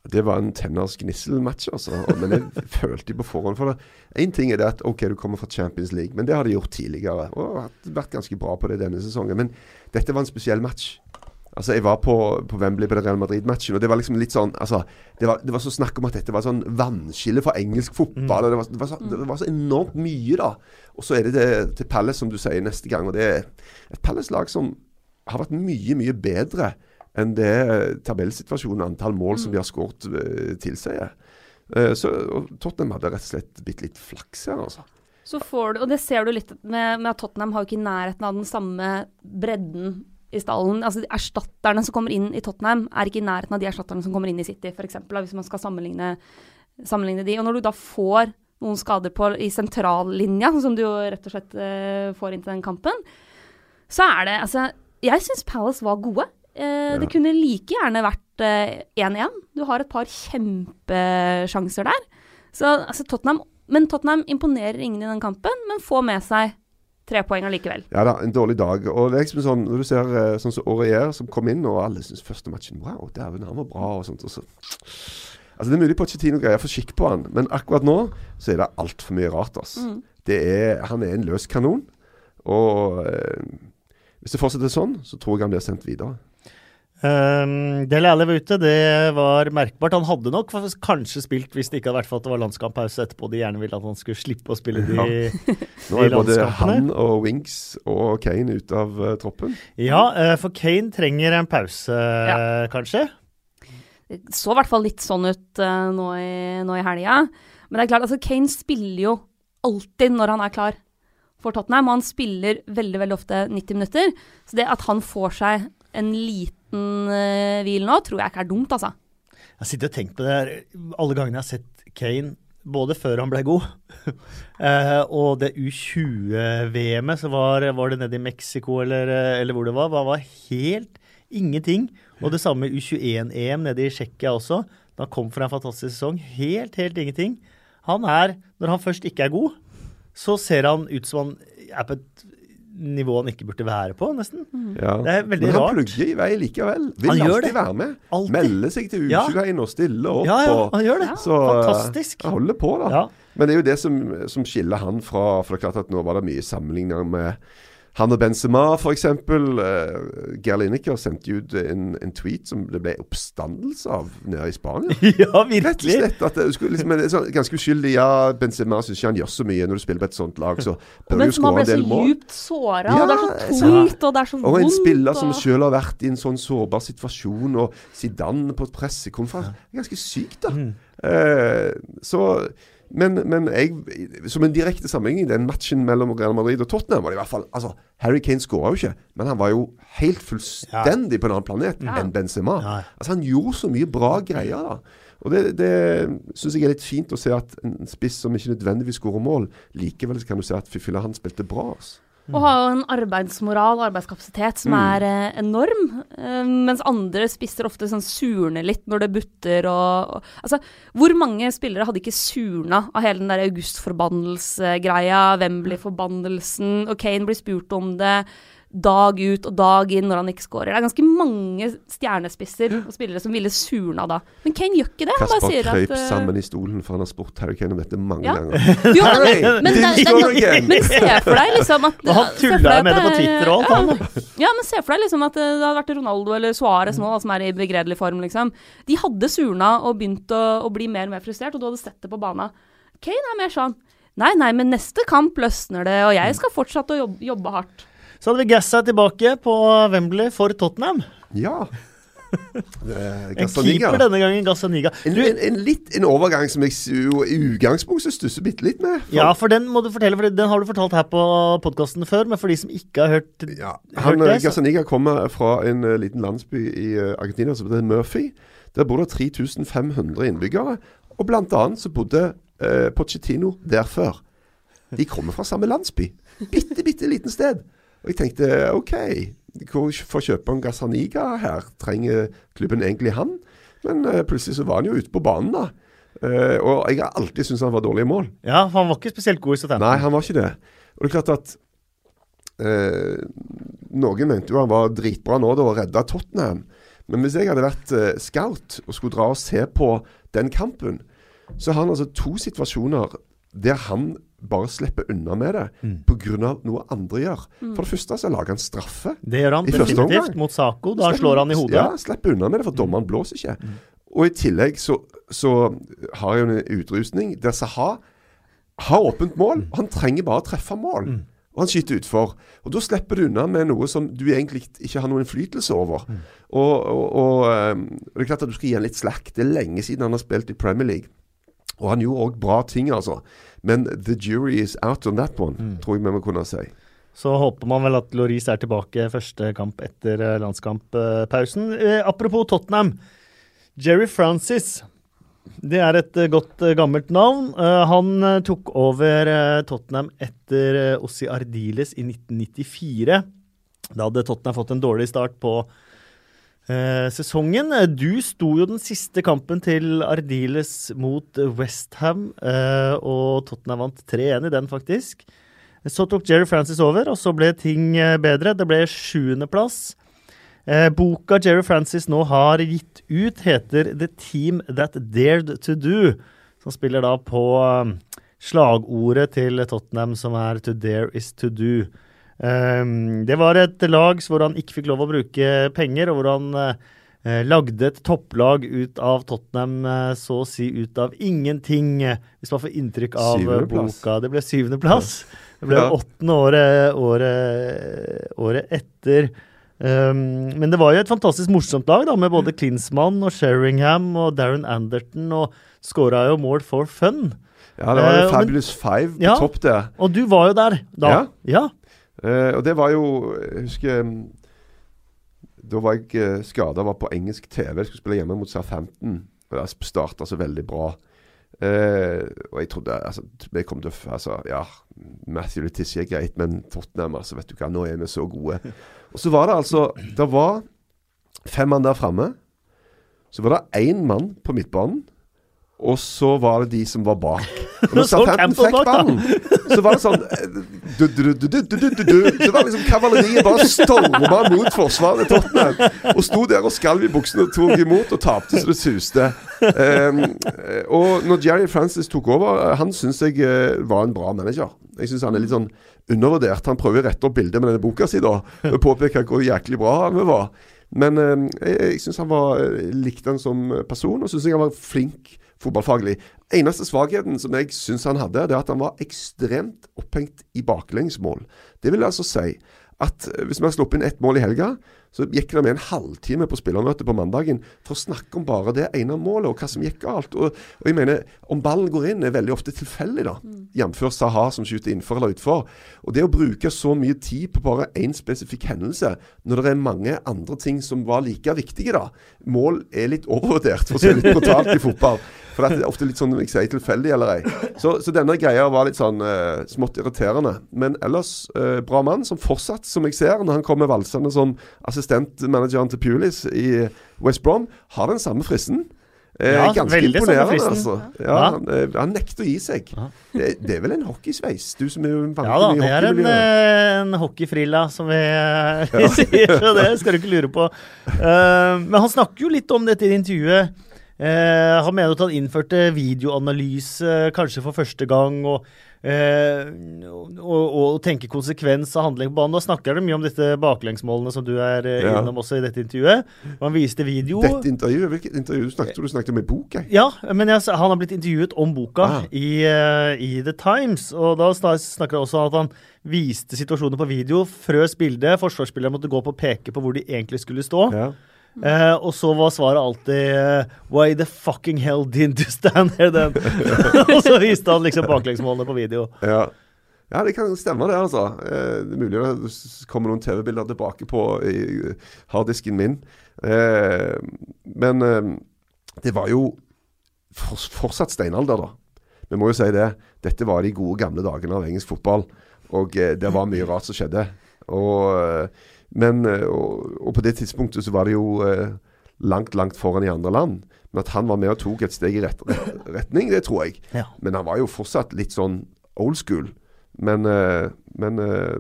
Det var en tenners gnissel-match, altså. Men jeg følte på forhånd for det. Én ting er det at OK, du kommer fra Champions League, men det har de gjort tidligere. Og har vært ganske bra på det denne sesongen. Men dette var en spesiell match. Altså, Jeg var på, på Wembley på den Real Madrid-matchen, og det var liksom litt sånn altså, det, var, det var så snakk om at dette var sånn vannskille for engelsk fotball. og Det, var, det, var så, det var så enormt mye, da. Og så er det til, til Palace, som du sier, neste gang. Og det er et Palace-lag som har vært mye, mye bedre enn det tabellsituasjonen, antall mål som de har skåret, uh, tilsier. Eh, så Tottenham hadde rett og slett blitt litt flaks her, altså. Så får du, og det ser du litt med, med at Tottenham har jo ikke i nærheten av den samme bredden i stallen. Altså de Erstatterne som kommer inn i Tottenham, er ikke i nærheten av de erstatterne som kommer inn i City, f.eks. Hvis man skal sammenligne, sammenligne de. Og når du da får noen skader på, i sentrallinja, som du jo rett og slett uh, får inn til den kampen, så er det Altså, jeg syns Palace var gode. Uh, Ja. Det kunne like gjerne vært eh, 1-1. Du har et par kjempesjanser der. Så altså, Tottenham Men Tottenham imponerer ingen i den kampen, men får med seg tre poeng allikevel. Ja da, en dårlig dag. Og det er liksom sånn, Når du ser eh, sånn som Aurier som kom inn, og alle syns første matchen Wow, dæven, han var bra, og sånt. Og så. Altså Det er mulig Pochettino greier å få skikk på han, men akkurat nå så er det altfor mye rart. ass. Mm. Det er, han er en løs kanon. Og eh, hvis det fortsetter sånn, så tror jeg han blir sendt videre. Um, Dele Alli var ute, det var merkbart. Han hadde nok kanskje spilt hvis det ikke hadde vært for at det var landskamppause etterpå. De gjerne ville at han skulle slippe å spille de Ja. Nå De er både han og Wings og Kane ute av uh, troppen. Ja, uh, for Kane trenger en pause, Ja. kanskje. Det så i hvert fall litt sånn ut uh, nå i, nå i helga. Men det er klart, altså Kane spiller jo alltid når han er klar for Tottenham. Og han spiller veldig veldig ofte 90 minutter. Så det at han får seg en liten uh, hvil nå, tror jeg ikke er dumt, altså. Jeg sitter og tenker på det her alle gangene jeg har sett Kane, både før han ble god, uh, og det U20-VM-et, så var, var det nede i Mexico eller, eh, eller hvor det var, var, var helt ingenting. Og det samme U21-EM nede i Tsjekkia også. Da kom for en fantastisk sesong. Helt, helt ingenting. Han er, når han først ikke er god, så ser han ut som han er på et nivå han ikke burde være på, nesten. Ja. Det er veldig rart. Men han rart. plugger i vei likevel. Vil Han gjør alltid det. være med. Altid. Melde seg til Ja. U21 og stille opp. Ja, ja, han gjør det. så, eh, Fantastisk. Han holder på, da. Ja. Men det er jo det som, som skiller han fra For det er klart at nå var det mye sammenligninger med han og Benzema, f.eks. Uh, Geir Lineker sendte ut en, en tweet som det ble oppstandelse av nede i Spania. ja, Rett og virkelig. slett. At det, skulle liksom, det er sånn, ganske uskyldig. Ja, Benzema syns ikke han gjør så mye når du spiller på et sånt lag, så bør Men du skåre ble en så del mål. djupt såra, Ja, og det er så tungt, og det er så vondt. Og en spiller som sjøl selv har vært i en sånn sårbar situasjon, og Zidane på pressekonferanse Det er ganske sykt, da. Mm. Uh, så men, men jeg, som en direkte sammenligning, den matchen mellom Real Madrid og Tottenham var det i hvert fall altså, Harry Kane skåra jo ikke, men han var jo helt fullstendig på en annen planet Ja. enn Benzema. Ja. Altså Han gjorde så mye bra greier. da Og Det, det syns jeg er litt fint å se at en spiss som ikke nødvendigvis skårer mål, likevel kan du se at fy filla, han spilte bra. Altså. Og har jo en arbeidsmoral og arbeidskapasitet som Mm. er eh, enorm. eh, mens andre spisser ofte sånn surner litt når det butter og, og Altså, hvor mange spillere hadde ikke surna av hele den der august-forbannelsesgreia, Wembley-forbannelsen, og Kane blir spurt om det dag ut og dag inn når han ikke scorer. Det er ganske mange stjernespisser og spillere som ville surna da. Men Kane gjør ikke det. Han bare sier at Kasper krøp sammen i stolen, for han har spurt Harry Kane om dette mange Ja. ganger. Jo, men, Harry, men, det, det, det, men se for deg liksom at Og han tulla deg med det på Twitter og alt, han. Ja, men se for deg liksom at eh, det hadde vært Ronaldo eller Suárez nå, da, som er i begredelig form, liksom. De hadde surna og begynt å, å bli mer og mer frustrert, og du hadde sett det på bana. Kane er mer sånn Nei, nei, men neste kamp løsner det, og jeg skal fortsette å jobbe, jobbe hardt. Så hadde vi Gassa tilbake på Wembley for Tottenham. Ja. Eh, En keeper denne gangen, Gazzaniga. En, Du, en, en, litt, en overgang som jeg i utgangspunktet stusser bitte litt med. For- ja, for den må du fortelle, for den har du fortalt her på podkasten før. Men for de som ikke har hørt, Ja, hørt det, Gassaniga så kommer fra en uh, liten landsby i uh, Argentina som heter Murphy. Der bor det 3500 innbyggere. Og blant annet så bodde uh, Pochettino der før. De kommer fra samme landsby. Bitte, bitte liten sted. Og jeg tenkte OK, hvor får kjøpe en Gazaniga her? Trenger klubben egentlig han? Men uh, plutselig så var han jo ute på banen, da. Uh, og jeg har alltid syntes han var dårlig i mål. Ja, for han var ikke spesielt god i Southampton. Nei, han var ikke det. Og det er klart at uh, Noen mente jo han var dritbra nå da og redda Tottenham. Men hvis jeg hadde vært scout og skulle dra og se på den kampen, så har han altså to situasjoner der han bare slipper unna med det Mm. pga. noe andre gjør. For det første så lager han straffe. Det gjør han definitivt mot Saco. Da slår han i hodet. Ja, slipper unna med det, for dommeren blåser ikke. Og i tillegg så, så har jeg jo en utrustning der Saha har åpent mål. og Han trenger bare å treffe mål. Og han skyter utfor. Og da slipper du unna med noe som du egentlig ikke har noen innflytelse over. Og, og, og ehm, det er klart at du skal gi han litt slack. Det er lenge siden han har spilt i Premier League. Og han gjorde òg bra ting, altså. Men the jury is out on that one, tror jeg vi må kunne si. Så håper man vel at Loris er tilbake første kamp etter eh, landskamppausen. Eh, apropos Tottenham. Jerry Francis. Det er et eh, godt eh, gammelt navn. Eh, han tok over Tottenham etter Ossi Ardiles i 1994. Da hadde Tottenham fått en dårlig start på sesongen. Eh, Du sto jo den siste kampen til Ardiles mot Westham, eh, og Tottenham vant 3-1 i den, faktisk. Så tok Jerry Francis over, og så ble ting eh, bedre. Det ble sjuendeplass. Eh, boka Jerry Francis nå har gitt ut, heter The Team That Dared To Do. Som spiller da på eh, slagordet til Tottenham, som er To Dare Is To Do. Um, det var et lag hvor han ikke fikk lov å bruke penger, og hvor han eh, lagde et topplag ut av Tottenham, eh, så å si ut av ingenting, eh, hvis man får inntrykk av boka. Det ble syvendeplass. Det ble åttende året, året, året etter. Um, men det var jo et fantastisk morsomt lag, da, med både Klinsmann og Sheringham og Darren Anderton, og skåra jo mål for fun. Ja, det var jo uh, Fabulous men- Five på Ja. topp det. Og du var jo der da. Ja. ja. Eh, og det var jo Jeg husker Da var jeg uh, skada, var på engelsk TV. Jeg skulle spille hjemme mot Southampton. Og det starta så veldig bra. Uh, og jeg trodde altså, jeg kom til å altså, Ja, Matthew Letizia er greit, men Tottenham, altså, vet du hva, nå er vi så gode. Og så var det altså Det var fem mann der framme. Så var det én mann på midtbanen. Og så var det de som var bak. Og når Southampton fikk ballen, så var det sånn du, du, du, Så var liksom kavaleriet bare storma mot forsvaret Tottenham. Og sto der og skalv i buksene og tok imot, og tapte så det suste. Um, og når Jerry Francis tok over, han syns jeg eh, var en bra manager. Jeg syns han er litt sånn undervurdert. Han prøver å rette opp bildet med denne boka si, da. Og påpeke hvor jæklig bra han var. Men um, jeg, jeg syns han var eh, likte han som person, og syns jeg han var flink fotballfaglig. Eneste svakheten som jeg syns han hadde, det er at han var ekstremt opphengt i baklengsmål. Det vil altså si at eh, hvis vi har sluppet inn ett mål i helga, så gikk det med en halvtime på spillermøtet på mandagen for å snakke om bare det ene målet, og hva som gikk galt. Og, og jeg mener, om ballen går inn, er veldig ofte tilfeldig, da. Jf. Saha som skyter innenfor eller utfor. Og det å bruke så mye tid på bare én spesifikk hendelse, når det er mange andre ting som var like viktige, da. Mål er litt overvurdert, for å si litt brutalt i fotball. For det er ofte litt sånn jeg sier, tilfeldig eller ei. Så, så denne greia var litt sånn uh, smått irriterende. Men ellers uh, bra mann, som fortsatt, som jeg ser, når han kommer valsende som assistentmanageren til Pulis i West Brom, har den samme fristen. Eh, Ja, ganske imponerende, altså. Ja, Ja. Han, eh, han nekter å gi seg. Det, det er vel en hockeysveis? Du som er vanlig Ja da, i det er en, hockeymiljøet. en hockeyfrilla, som vi eh, sier, så det skal du ikke lure på. Uh, men han snakker jo litt om dette i intervjuet. Eh, han mener at han innførte videoanalyse kanskje for første gang, og, eh, og, og, og tenke konsekvens av handling på banen. Da snakker du mye om dette baklengsmålene som du er eh, Ja. innom også i dette intervjuet. Og han viste video. Dette intervjuet, hvilket intervju du snakket, du snakket om i bok? Jeg. Ja, men jeg, han har blitt intervjuet om boka Ah. i, uh, i The Times. Og da snakker han også om at han viste situasjoner på video. Frøs bildet. Forsvarsspillere måtte gå opp og peke på hvor de egentlig skulle stå. Ja. Eh, og så var svaret alltid eh, Why the fucking hell didn't you stand there then? og så viste han liksom baklengsmålene på video. Ja. ja, det kan stemme det, altså. Eh, det er mulig det kommer noen TV-bilder tilbake på harddisken min. Eh, men eh, det var jo for, fortsatt steinalder, da. Vi må jo si det. Dette var de gode gamle dagene av engelsk fotball. Og eh, det var mye rart som skjedde. Og, men, eh, og, og på det tidspunktet så var det jo eh, langt, langt foran i andre land. Men at han var med og tok et steg i rett, retning, det tror jeg. Ja. Men han var jo fortsatt litt sånn old school. Men, eh, men eh,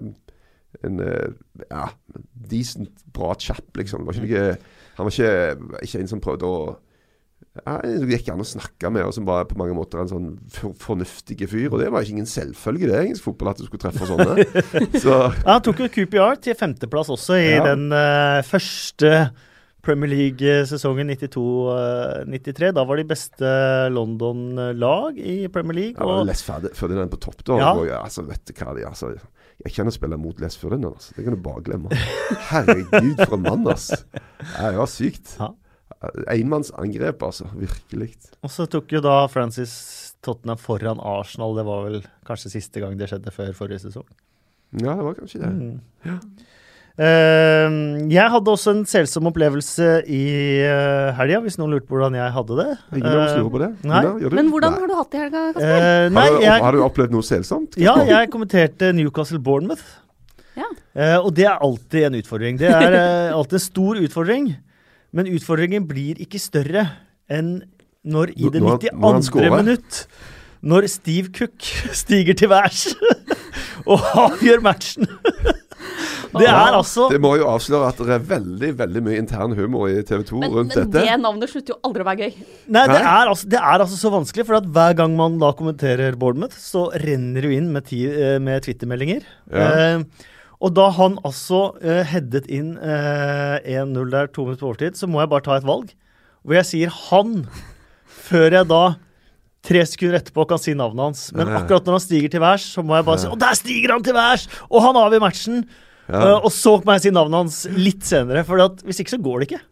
en eh, ja, decent, bra chap, liksom. Var ikke noe Han var ikke, ikke en som prøvde å ja, Det gikk an å snakke med, og som var på mange måter en sånn for, fornuftig fyr. Og det var ikke ingen selvfølge det engelsk fotball, at du skulle treffe sånne. Så Ja, han tok jo QPR til femteplass også i Ja. den uh, første Premier League-sesongen 92-93. Da var de beste London-lag i Premier League. ja, Og Les Ferd- Ferdinand på topp, da. Ja. Og, ja, altså, vet du hva de altså, Jeg kjenner å spille mot Les Ferdinand, altså. Det kan du bare glemme. Herregud, for en mann, altså. Det det var sykt. Ja. Enmannsangrep, altså. Virkelig. Og så tok jo da Francis Tottenham foran Arsenal. Det var vel kanskje siste gang det skjedde før forrige sesong. Ja, det var kanskje det. Mm. Eh, jeg hadde også en selsom opplevelse i uh, helga, hvis noen lurte på hvordan jeg hadde det. Ingen av oss Eh, lurer på det. nei. Gunnar. Men hvordan Nei. har du hatt det i helga, Kasper? Uh, nei, har, du, jeg, har du opplevd noe selsomt? ja, jeg kommenterte Newcastle Bournemouth. Ja. Uh, og det er alltid en utfordring. Det er eh, alltid en stor utfordring. Men utfordringen blir ikke større enn når i det Når han- når 92. minutt Når Steve Cook stiger til værs og avgjør matchen. Det er altså Det må jo avsløre at det er veldig veldig mye intern humor i TV 2 Men, rundt men dette. det navnet slutter jo aldri å være gøy. Nei, det er, altså, det er altså så vanskelig, for at hver gang man da kommenterer Bournemouth, så renner du inn med, eh, med Twitter-meldinger. Ja. Eh, og da han altså uh, headet inn uh, 1-0 der to minutter på overtid, så må jeg bare ta et valg. Hvor jeg sier han, før jeg da tre sekunder etterpå kan si navnet hans. Men akkurat når han stiger til værs, så må jeg bare si Og der stiger han til værs! Og han avgjør matchen! Ja. Uh, og så må jeg si navnet hans litt senere, for hvis ikke så går det ikke.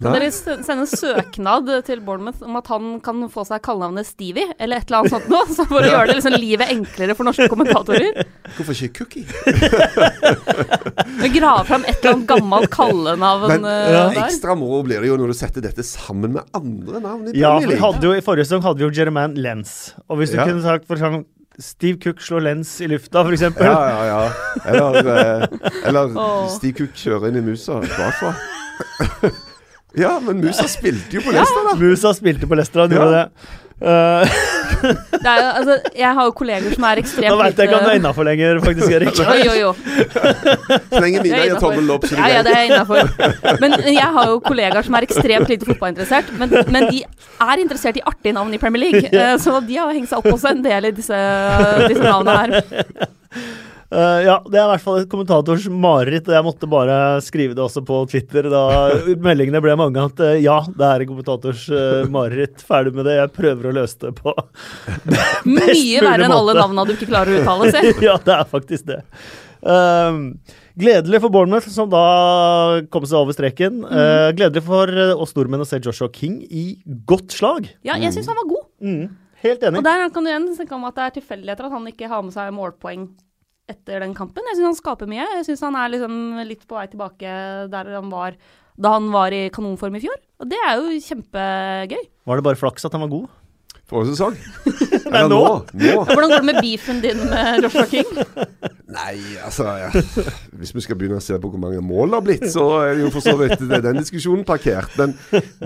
Kan dere sende søknad til Bournemouth om at han kan få seg kallenavnet Stevie, eller et eller annet sånt noe? Så for å gjøre det liksom livet enklere for norske kommentatorer. Hvorfor ikke Cookie? Men Grave fram et eller annet gammelt kallenavn Men eh, ja. der. ekstra moro blir det jo når du setter dette sammen med andre navn i Ja, for vi hadde jo, I forrige sesong hadde vi jo Jeremaine Lenz. Og hvis du Ja. kunne sagt for eksempel Steve Cook slår Lenz i lufta, eksempel. Ja, ja, ja. Eller, eh, eller oh. Steve Cook kjører inn i musa bakfra. Ja, men musa spilte jo på Leicester, da. Musa spilte på Leicester, han Ja. gjorde det. Eh, Det er, jo- altså, jeg har jo kolleger som er da ekstremt veit jeg ikke om det er innafor lenger, faktisk, Erik. Oi, oi, oi. Så lenge Det er gir innenfor. tommel opp, så Ja, ja, det det er innafor. Men jeg har jo kollegaer som er ekstremt lite fotballinteressert. Men, men de er interessert i artige navn i Premier League. eh, Så de har hengt seg opp også en del i disse, disse navnene her. Eh, ja, det er i hvert fall et kommentators mareritt, og jeg måtte bare skrive det også på Twitter da meldingene ble mange at uh, ja, det er en kommentators uh, mareritt. Ferdig med det. Jeg prøver å løse det på best mulig måte. Mye verre enn alle navnene du ikke klarer å uttale, si. ja, det er faktisk det. Gledelig for Bournemouth, som da kom seg over streken. Eh, gledelig for oss nordmenn å se Joshua King i godt slag. Ja, jeg syns han var god. Mm, helt enig. Og der kan du igjen snakke om at det er tilfeldigheter at han ikke har med seg målpoeng etter den kampen. Jeg syns han skaper mye. Jeg syns han er liksom litt på vei tilbake der han var da han var i kanonform i fjor. Og det er jo kjempegøy. Var det bare flaks at han var god? Forrige sesong? Nei, nå. nå. Hvordan går det med beefen din med Joshua King? Nei, altså ja. Hvis vi skal begynne å se på hvor mange mål det har blitt, så er det jo for så vidt det er den diskusjonen parkert. Men,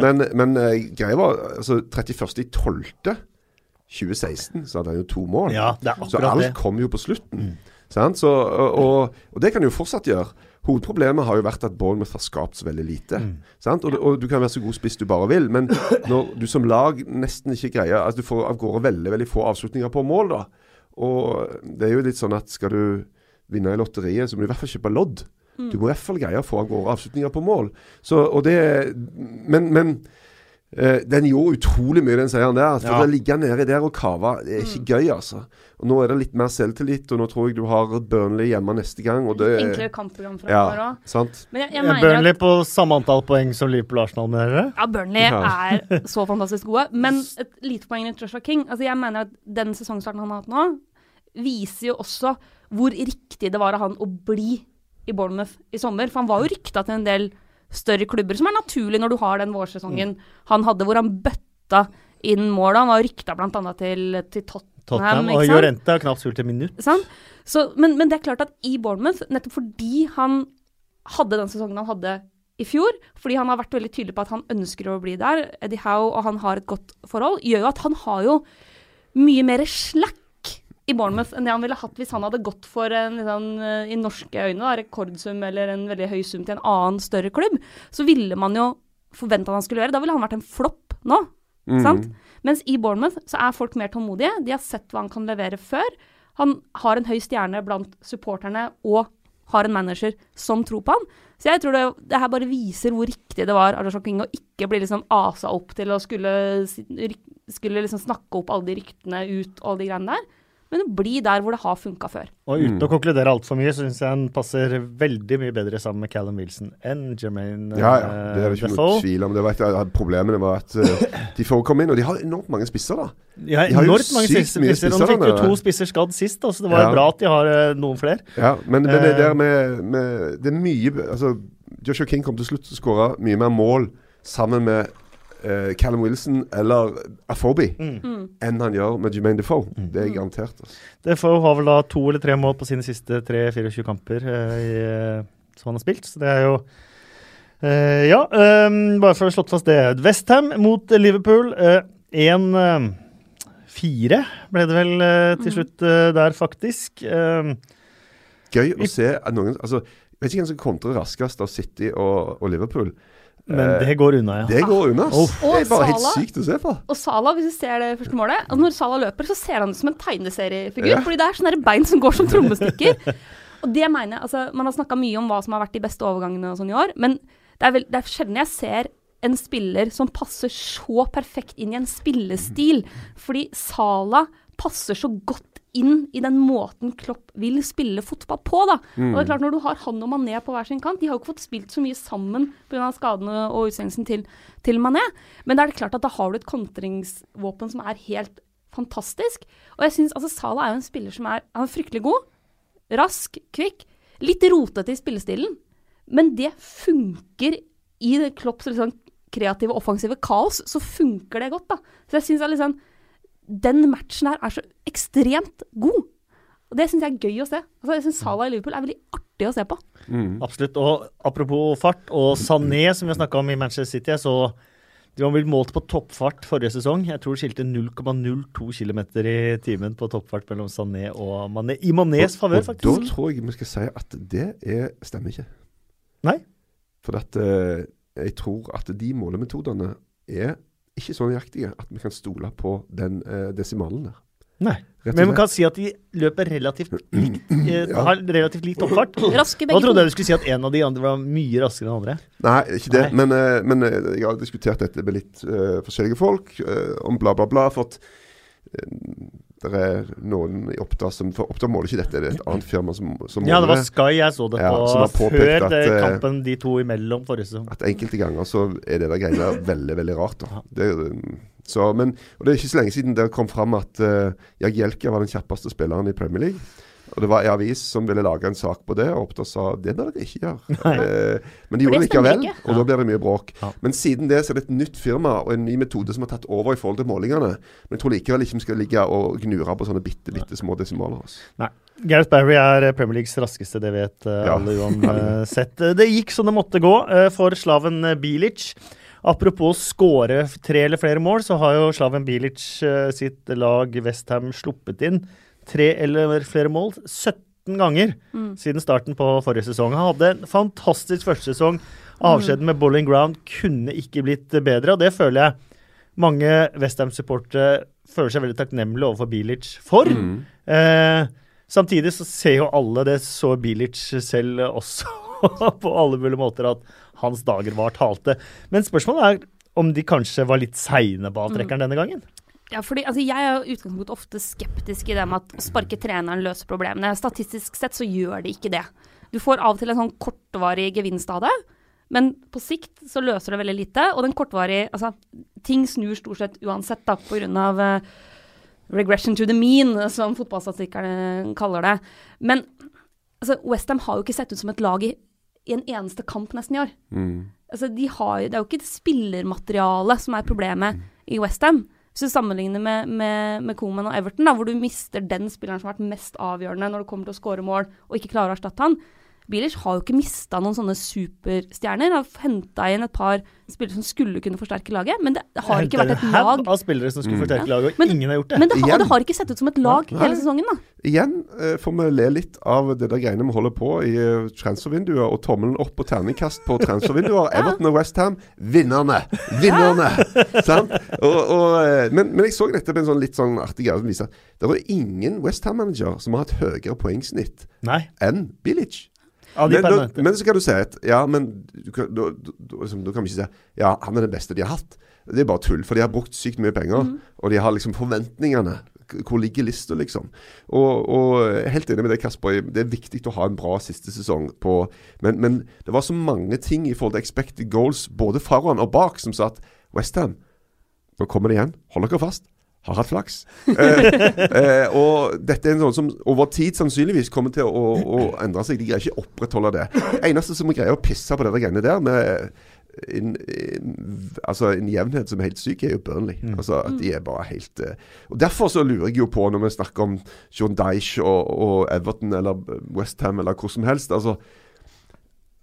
men, men eh, greia var altså 31.12.2016 så hadde han jo to mål. Ja, det er Så alt kom jo på slutten. Sant? Så, og, og, og det kan jo fortsatt gjøre. Hovedproblemet har jo vært at Bournemouth har skapt så veldig lite. Sant? Og, og du kan være så god spiss du bare vil, men når du som lag nesten ikke greier altså Du får av gårde veldig veldig få avslutninger på mål, da. Og det er jo litt sånn at skal du vinne i lotteriet, så må du i hvert fall kjøpe lodd. Du må i hvert fall greie å få av gårde avslutninger på mål. Så, og det, men, men eh, den gjorde utrolig mye, den seieren der. For Ja. å ligge nedi der og kave, det er ikke gøy, altså. Og Nå er det litt mer selvtillit, og nå tror jeg du har Burnley hjemme neste gang. Og det, Enklere kampprogram fra ja, før òg. sant? Men jeg, jeg Er mener at Burnley på samme antall poeng som Liverpool-Arsenal, mener dere? Ja, Burnley Ja. er så fantastisk gode. Men et lite poeng til Joshua King. Altså, jeg mener at den sesongstarten han har hatt nå, viser jo også hvor riktig det var av han å bli i Bournemouth i sommer. For han var jo rykta til en del større klubber, som er naturlig når du har den vårsesongen han hadde, hvor han bøtta inn målet. Han var rykta bl.a. til, til Tottenham. Tottenham og? Jorente har knapt spilt et minutt. Så, men, men det er klart at i Bournemouth, nettopp fordi han hadde den sesongen han hadde i fjor, fordi han har vært veldig tydelig på at han ønsker å bli der, Eddie Howe og han har et godt forhold, gjør jo at han har jo mye mer slack i Bournemouth enn det han ville hatt hvis han hadde gått for en liksom, eh, i norske øyne da, rekordsum eller en veldig høy sum til en annen større klubb. Så ville man jo forventa han skulle gjøre. Da ville han vært en flopp nå. Mm. Sant? Mens i Bournemouth så er folk mer tålmodige. De har sett hva han kan levere før. Han har en høy stjerne blant supporterne og har en manager som tror på han. Så jeg tror det, det her bare viser hvor riktig det var av King å ikke bli liksom asa opp til å skulle, skulle liksom snakke opp alle de ryktene ut og alle de greiene der. Men bli der hvor det har funka før. Og uten å konkludere altfor mye, så syns jeg han passer veldig mye bedre sammen med Callum Wilson enn Jermaine Ja, ja. Det er det ikke noe tvil om. Det var et av problemene var at uh, de får komme inn, og de har enormt mange spisser, da. Har De har jo enormt mange spisser. mye spisser, De fikk jo to spisser skadd sist, da, så det var Ja. bra at de har uh, noen flere. Ja, men, men det Eh. der med, med Det er mye Altså, Joshua King kom til slutt til å skåre mye mer mål sammen med eh, Callum Wilson eller Afobi Mm. enn han gjør med Jermaine Defoe. Det er garantert. Altså. Defoe har vel da to eller tre mål på sine siste 3-24 kamper uh, i, eh, som han har spilt, så det er jo uh, Ja, um, bare for å ha slått fast det. Westham mot Liverpool. 1-4 ble det vel til slutt eh, der, faktisk. Eh, Gøy å se noen Altså, jeg vet ikke hvem som kontrer raskest av City og, og Liverpool. Men Eh, det går unna, ja. det går unna. Oh. Det er bare helt sykt å se på. Og Sala, hvis du ser det første målet og Når Sala løper, så ser han ut som en tegneseriefigur. Ja. Fordi det er sånne der bein som går som trommestikker. og det mener jeg altså, Man har snakka mye om hva som har vært de beste overgangene og sånn i år, men det er, vel, det er sjelden jeg ser en spiller som passer så perfekt inn i en spillestil. Fordi Sala passer så godt inn i den måten Klopp vil spille fotball på. da. Og det er klart Når du har han og Mané på hver sin kant De har jo ikke fått spilt så mye sammen pga. skadene og utsendelsen til, til Mané. Men det er klart at da har du et kontringsvåpen som er helt fantastisk. Og jeg synes, altså Sala er jo en spiller som er, han er fryktelig god. Rask, kvikk. Litt rotete i spillestilen. Men det funker i Klopps liksom, kreative, offensive kaos. Så funker det godt, da. Så jeg syns liksom, den matchen her er så ekstremt god. Og det syns jeg er gøy å se. Altså, jeg syns Salah i Liverpool er veldig artig å se på. Absolutt. Og apropos fart, og Sané, som vi har snakka om i Manchester City, jeg så de var vel målt på toppfart forrige sesong. Jeg tror det skilte 0,02 km i timen på toppfart mellom Sané og Mané. I Manés favør, og da tror jeg vi skal si at det er, stemmer ikke. Nei? For at, eh, jeg tror at de målemetodene er ikke så nøyaktige at vi kan stole på den eh, desimalen der. Nei. Men man kan si at de løper relativt likt, eh, har relativt lik toppfart. Raske Nå trodde jeg du skulle si at en av de andre var mye raskere enn andre. Nei, ikke det. Nei. Men, eh, men eh, jeg har diskutert dette med litt eh, forskjellige folk eh, om bla, bla, bla. For at det er noen i Oppda som For Oppda måler ikke dette, det er et annet firma som, som Ja, det var. Sky jeg så det Ja, på påpekt før at, eh, kampen de to imellom forrige sesong. At enkelte ganger så er det der greiene veldig, veldig rart. Det, er- så, men, og det er ikke så lenge siden det kom fram at uh, Jagielka var den kjappeste spilleren i Premier League. Og det var en avis som ville lage en sak på det, og Oppdal sa det bør dere ikke gjøre. Eh, men de gjorde det likevel, ikke. og da blir det mye bråk. Ja. Men siden det så er det et nytt firma og en ny metode som har tatt over i forhold til målingene. Men jeg tror likevel ikke vi skal ligge og gnure på sånne bitte, bitte små desimaler. Altså. Gareth Barry er eh, Premier Leagues raskeste, det vet eh, Ja. alle uansett. Eh, Det gikk som det måtte gå for Slaven Bilic. Apropos skåre tre eller flere mål, så har jo Slaven Bilic sitt lag Westham sluppet inn tre eller flere mål 17 ganger siden starten på forrige sesong. Han hadde en fantastisk første sesong. Avskjeden med Bowling Ground kunne ikke blitt bedre, og det føler jeg mange Westham-supportere føler seg veldig takknemlige overfor Bilic for. Eh, samtidig så ser jo alle, det så Bilic selv også, på alle mulige måter, at hans dager var talte. Men spørsmålet er om de kanskje var litt seine på avtrekkeren denne gangen? Ja, fordi altså, Jeg er utgangspunkt i utgangspunktet ofte skeptisk i det med at å sparke treneren løser problemene. Statistisk sett så gjør det ikke det. Du får av og til en sånn kortvarig gevinst av det, men på sikt så løser det veldig lite. Og den kortvarige Altså, ting snur stort sett uansett, da, på grunn av eh, regression to the mean, som fotballstatistikerne kaller det. Men altså, Westham har jo ikke sett ut som et lag i, i en eneste kamp nesten i år. Altså, de har, det er jo ikke spillermaterialet spillermateriale som er problemet i Westham. Hvis du sammenligner med, med, med Coman og Everton, da, hvor du mister den spilleren som har vært mest avgjørende når det kommer til å skåre mål, og ikke klarer å erstatte han. Bilic har jo ikke mista noen sånne superstjerner. Har henta inn et par spillere som skulle kunne forsterke laget, men det har ikke vært et lag. av spillere som skulle Mm. forsterke laget, og Men- ingen har gjort det. Men det har, det har ikke sett ut som et lag Nei. hele sesongen, da. Igjen eh, får vi le litt av det der greiene vi holder på i uh, transfervinduet, og tommelen opp og terningkast på transfervinduer. Everton og Westham, vinnerne! Vinnerne! Sant? Og, og, eh, men, men jeg så nettopp en sånn litt sånn artig greie som viser at det var ingen Westham-manager som har hatt høyere poengsnitt enn Bilic. Av de Men, da- men så kan du si at Ja, men du kan, da, da, liksom, da kan vi ikke si Ja, han er den beste de har hatt. Det er bare tull, for de har brukt sykt mye penger. Og de har liksom forventningene. Hvor ligger lista, liksom? Og, og er helt enig med deg, Kasper. Det er viktig å ha en bra siste sesong. På, men, men det var så mange ting i forhold til expected goals, både foran og bak, som sa at Westham Nå kommer det igjen. Hold dere fast. Har hatt flaks. eh, eh, og dette er en sånn som over tid sannsynligvis kommer til å, å endre seg. De greier ikke å opprettholde det. Eneste som greier å pisse på det greiene der med en, en, altså en jevnhet som er helt syk, er jo Burnley. Altså at De er bare helt eh, Og Derfor så lurer jeg jo på, når vi snakker om John Dyche og, og Everton eller Westham eller hvor som helst altså,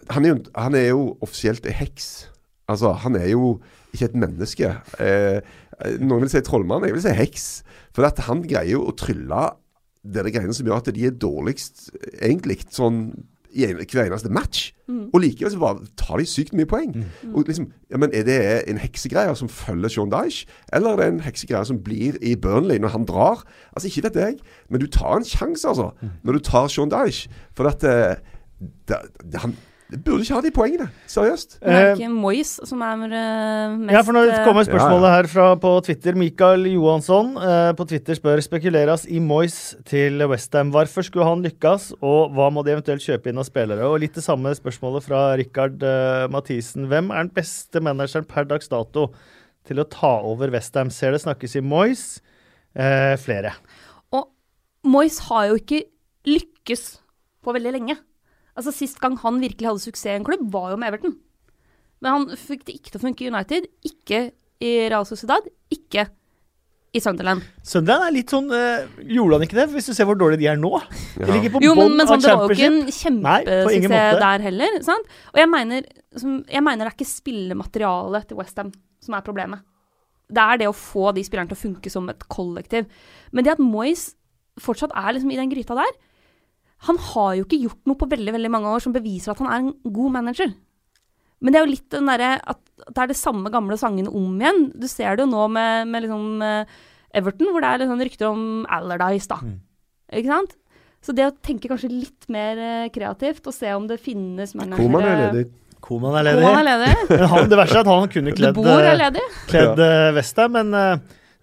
han, er jo, han er jo offisielt en heks. Altså, han er jo ikke et menneske. Eh, noen vil si trollmann, jeg vil si heks. For at han greier jo å trylle det er greiene som gjør at de er dårligst egentlig sånn i en, hver eneste match. Og likevel så bare tar de sykt mye poeng. Og liksom, ja, men Er det en heksegreie som følger Sean Dyche, eller er det en heksegreie som blir i Burnley når han drar? Altså Ikke vet jeg, men du tar en sjanse, altså, når du tar Sean Dyche. For at eh, det, det, han det burde ikke ha de poengene. Seriøst. Men er det Eh, ikke Moyes som er eh, mest Ja, for nå eh, kommer spørsmålet her fra på Twitter. Mikael Johansson eh, på Twitter spør spekuleres i Moyes til Westham. Hvorfor skulle han lykkes, og hva må de eventuelt kjøpe inn av spillere? Og litt det samme spørsmålet fra Rikard eh, Mathisen. Hvem er den beste manageren per dags dato til å ta over Westham? Ser det snakkes i Moyes? Eh, flere. Og Moyes har jo ikke lykkes på veldig lenge. Altså Sist gang han virkelig hadde suksess i en klubb, var jo med Everton. Men han fikk det ikke til å funke i United, ikke i Real Sociedad, ikke i Sunderland. Sunderland er litt sånn øh, Gjorde han ikke det, hvis du ser hvor dårlig de er nå? De ligger på Jo, men, men sånn, det var jo ikke en kjempesuksess der heller. Sant? Og jeg mener, som, jeg mener det er ikke spillematerialet til Westham som er problemet. Det er det å få de spillerne til å funke som et kollektiv. Men det at Moyes fortsatt er liksom i den gryta der Han har jo ikke gjort noe på veldig veldig mange år som beviser at han er en god manager. Men det er jo litt den derre at det er det samme gamle sangene om igjen. Du ser det jo nå med, med liksom eh, Everton, hvor det er sånn rykter om Allardyce, da. Ikke sant? Så det å tenke kanskje litt mer eh, kreativt, og se om det finnes managere Koman er ledig. Koman er ledig. Koman er ledig. Men han, det verste er at han kunne kledd eh, ledig. kledd uh, Westham, men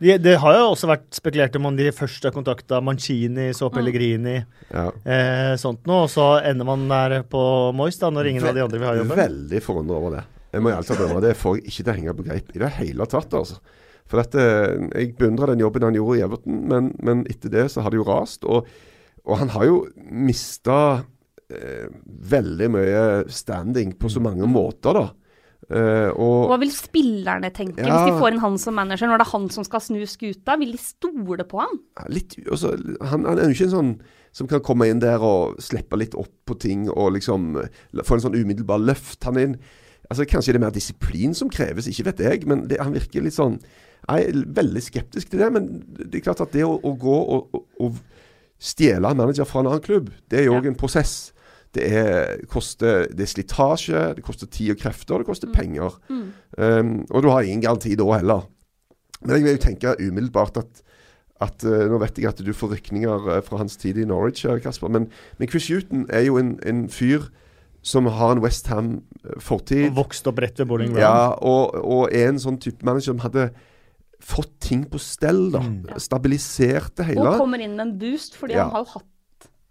de, det har jo også vært spekulert om om de først har kontakta Mancini, så Pellegrini, Ja. eh, sånt noe, og så ender man der på Moyes, da, når ingen av de andre vil ha jobben. Veldig forundret over det. Jeg må i alt tatt innrømme, Det får jeg ikke til å henge på greip i det hele tatt. altså. For at, eh, Jeg beundrer den jobben han gjorde i Everton, men, men etter det så har det jo rast. Og, og han har jo mista eh, veldig mye standing på så mange måter, da. Eh, og Hva vil spillerne tenke Ja. hvis de får en han som manager, når det er han som skal snu skuta? Vil de stole på han? litt, også, han, han er jo ikke en sånn som kan komme inn der og slippe litt opp på ting og liksom få en sånn umiddelbar løft. Han er en, altså Kanskje det er mer disiplin som kreves, ikke vet jeg. Men det, han virker litt sånn Jeg er veldig skeptisk til det. Men det er klart at det å, å gå og, og, og stjele en manager fra en annen klubb, det er jo òg Ja. en prosess. Det er, koster, det er slitasje, det koster tid og krefter, og det koster penger. Um, og du har ingen garanti da heller. Men jeg vil jo tenke umiddelbart at, at uh, Nå vet jeg at du får rykninger uh, fra hans tid i Norwich, uh, Kasper, men, men Chris Huton er jo en, en fyr som har en Westham-fortid. Vokst opp rett ved Bowling Ground. Ja, og, og er en sånn type manager som hadde fått ting på stell, da. Stabilisert det hele. Og kommer inn med en boost, fordi Ja. han har jo hatt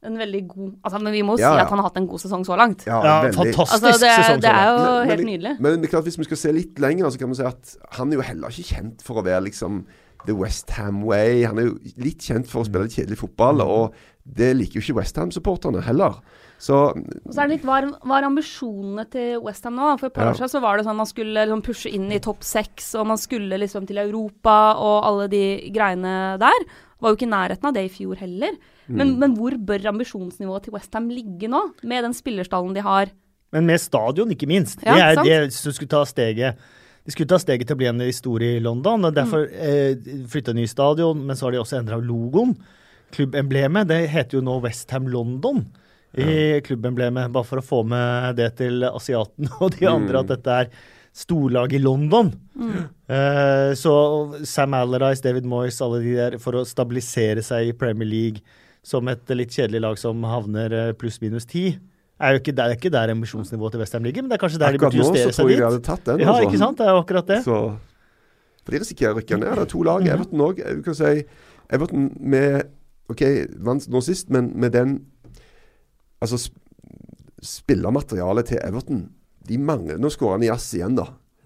en veldig god altså, Men vi må jo Ja, si ja. at han har hatt en god sesong så langt. Ja, Ja, fantastisk Altså, det, sesong. det er jo Men- helt men- nydelig. Men det er klart hvis vi skal se litt lenger, så kan vi si at han er jo heller ikke kjent for å være liksom The West Ham Way. Han er jo litt kjent for å spille litt kjedelig fotball, og det liker jo ikke West Ham-supporterne heller. Så Og så er det litt var, var ambisjonene til Westham nå? For et par Ja. år siden så var det sånn man skulle liksom pushe inn i topp seks, og man skulle liksom til Europa og alle de greiene der. Var jo ikke i nærheten av det i fjor heller. Men, men hvor bør ambisjonsnivået til Westham ligge nå, med den spillerstallen de har? Men med stadion, ikke minst. Ja, det er det som skulle ta steget. De skulle ta steget til å bli en historie i London. og Derfor Mm. eh, flytta ny stadion, men så har de også endra logoen. Klubbemblemet det heter jo nå Westham London i klubbemblemet, bare for å få med det til asiaten og de andre at dette er storlag i London. Eh, så Sam Alarise, David Moyes, alle de der for å stabilisere seg i Premier League som et litt kjedelig lag som havner eh, pluss-minus ti. Er jo ikke, det er ikke der emisjonsnivået til Western ligger, men det er kanskje der de Akkurat burde nå så justere tror seg jeg de dit. hadde tatt den. Ja, altså. ikke sant? Det er akkurat det. Så, for de risikerer å rykke ned. Det er to lag. Mhm. Everton òg. Si Everton med OK, vant nå sist, men med den Altså, sp spillermaterialet til Everton De mangler Nå skårer han i jazz igjen, da.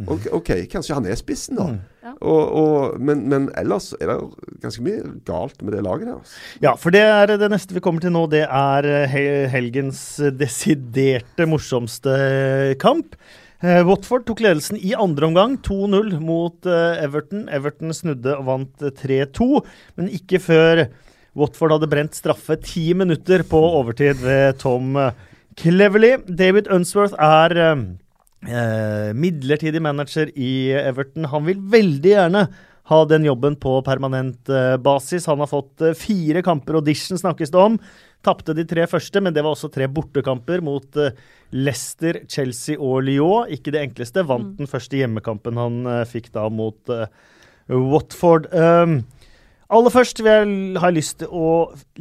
Ok, okay kanskje han er spissen, da. Ja. Og, og, men, men ellers er det ganske mye galt med det laget der. Altså. Ja, for det er det neste vi kommer til nå. Det er eh, helgens desiderte morsomste kamp. Eh, Watford tok ledelsen i andre omgang, 2-0 mot eh, Everton. Everton snudde og vant eh, 3-2, men ikke før Watford hadde brent straffe ti minutter på overtid ved Tom Cleverly. Cleverley. David Unsworth er eh, eh, midlertidig manager i Everton. Han vil veldig gjerne ha den jobben på permanent eh, basis. Han har fått eh, fire kamper, audition snakkes det om. Tapte de tre første, men det var også tre bortekamper mot eh, Leicester, Chelsea og Lyon. Ikke det enkleste. Vant den første hjemmekampen han eh, fikk da mot eh, Watford. Um, aller først vil jeg, har jeg lyst til å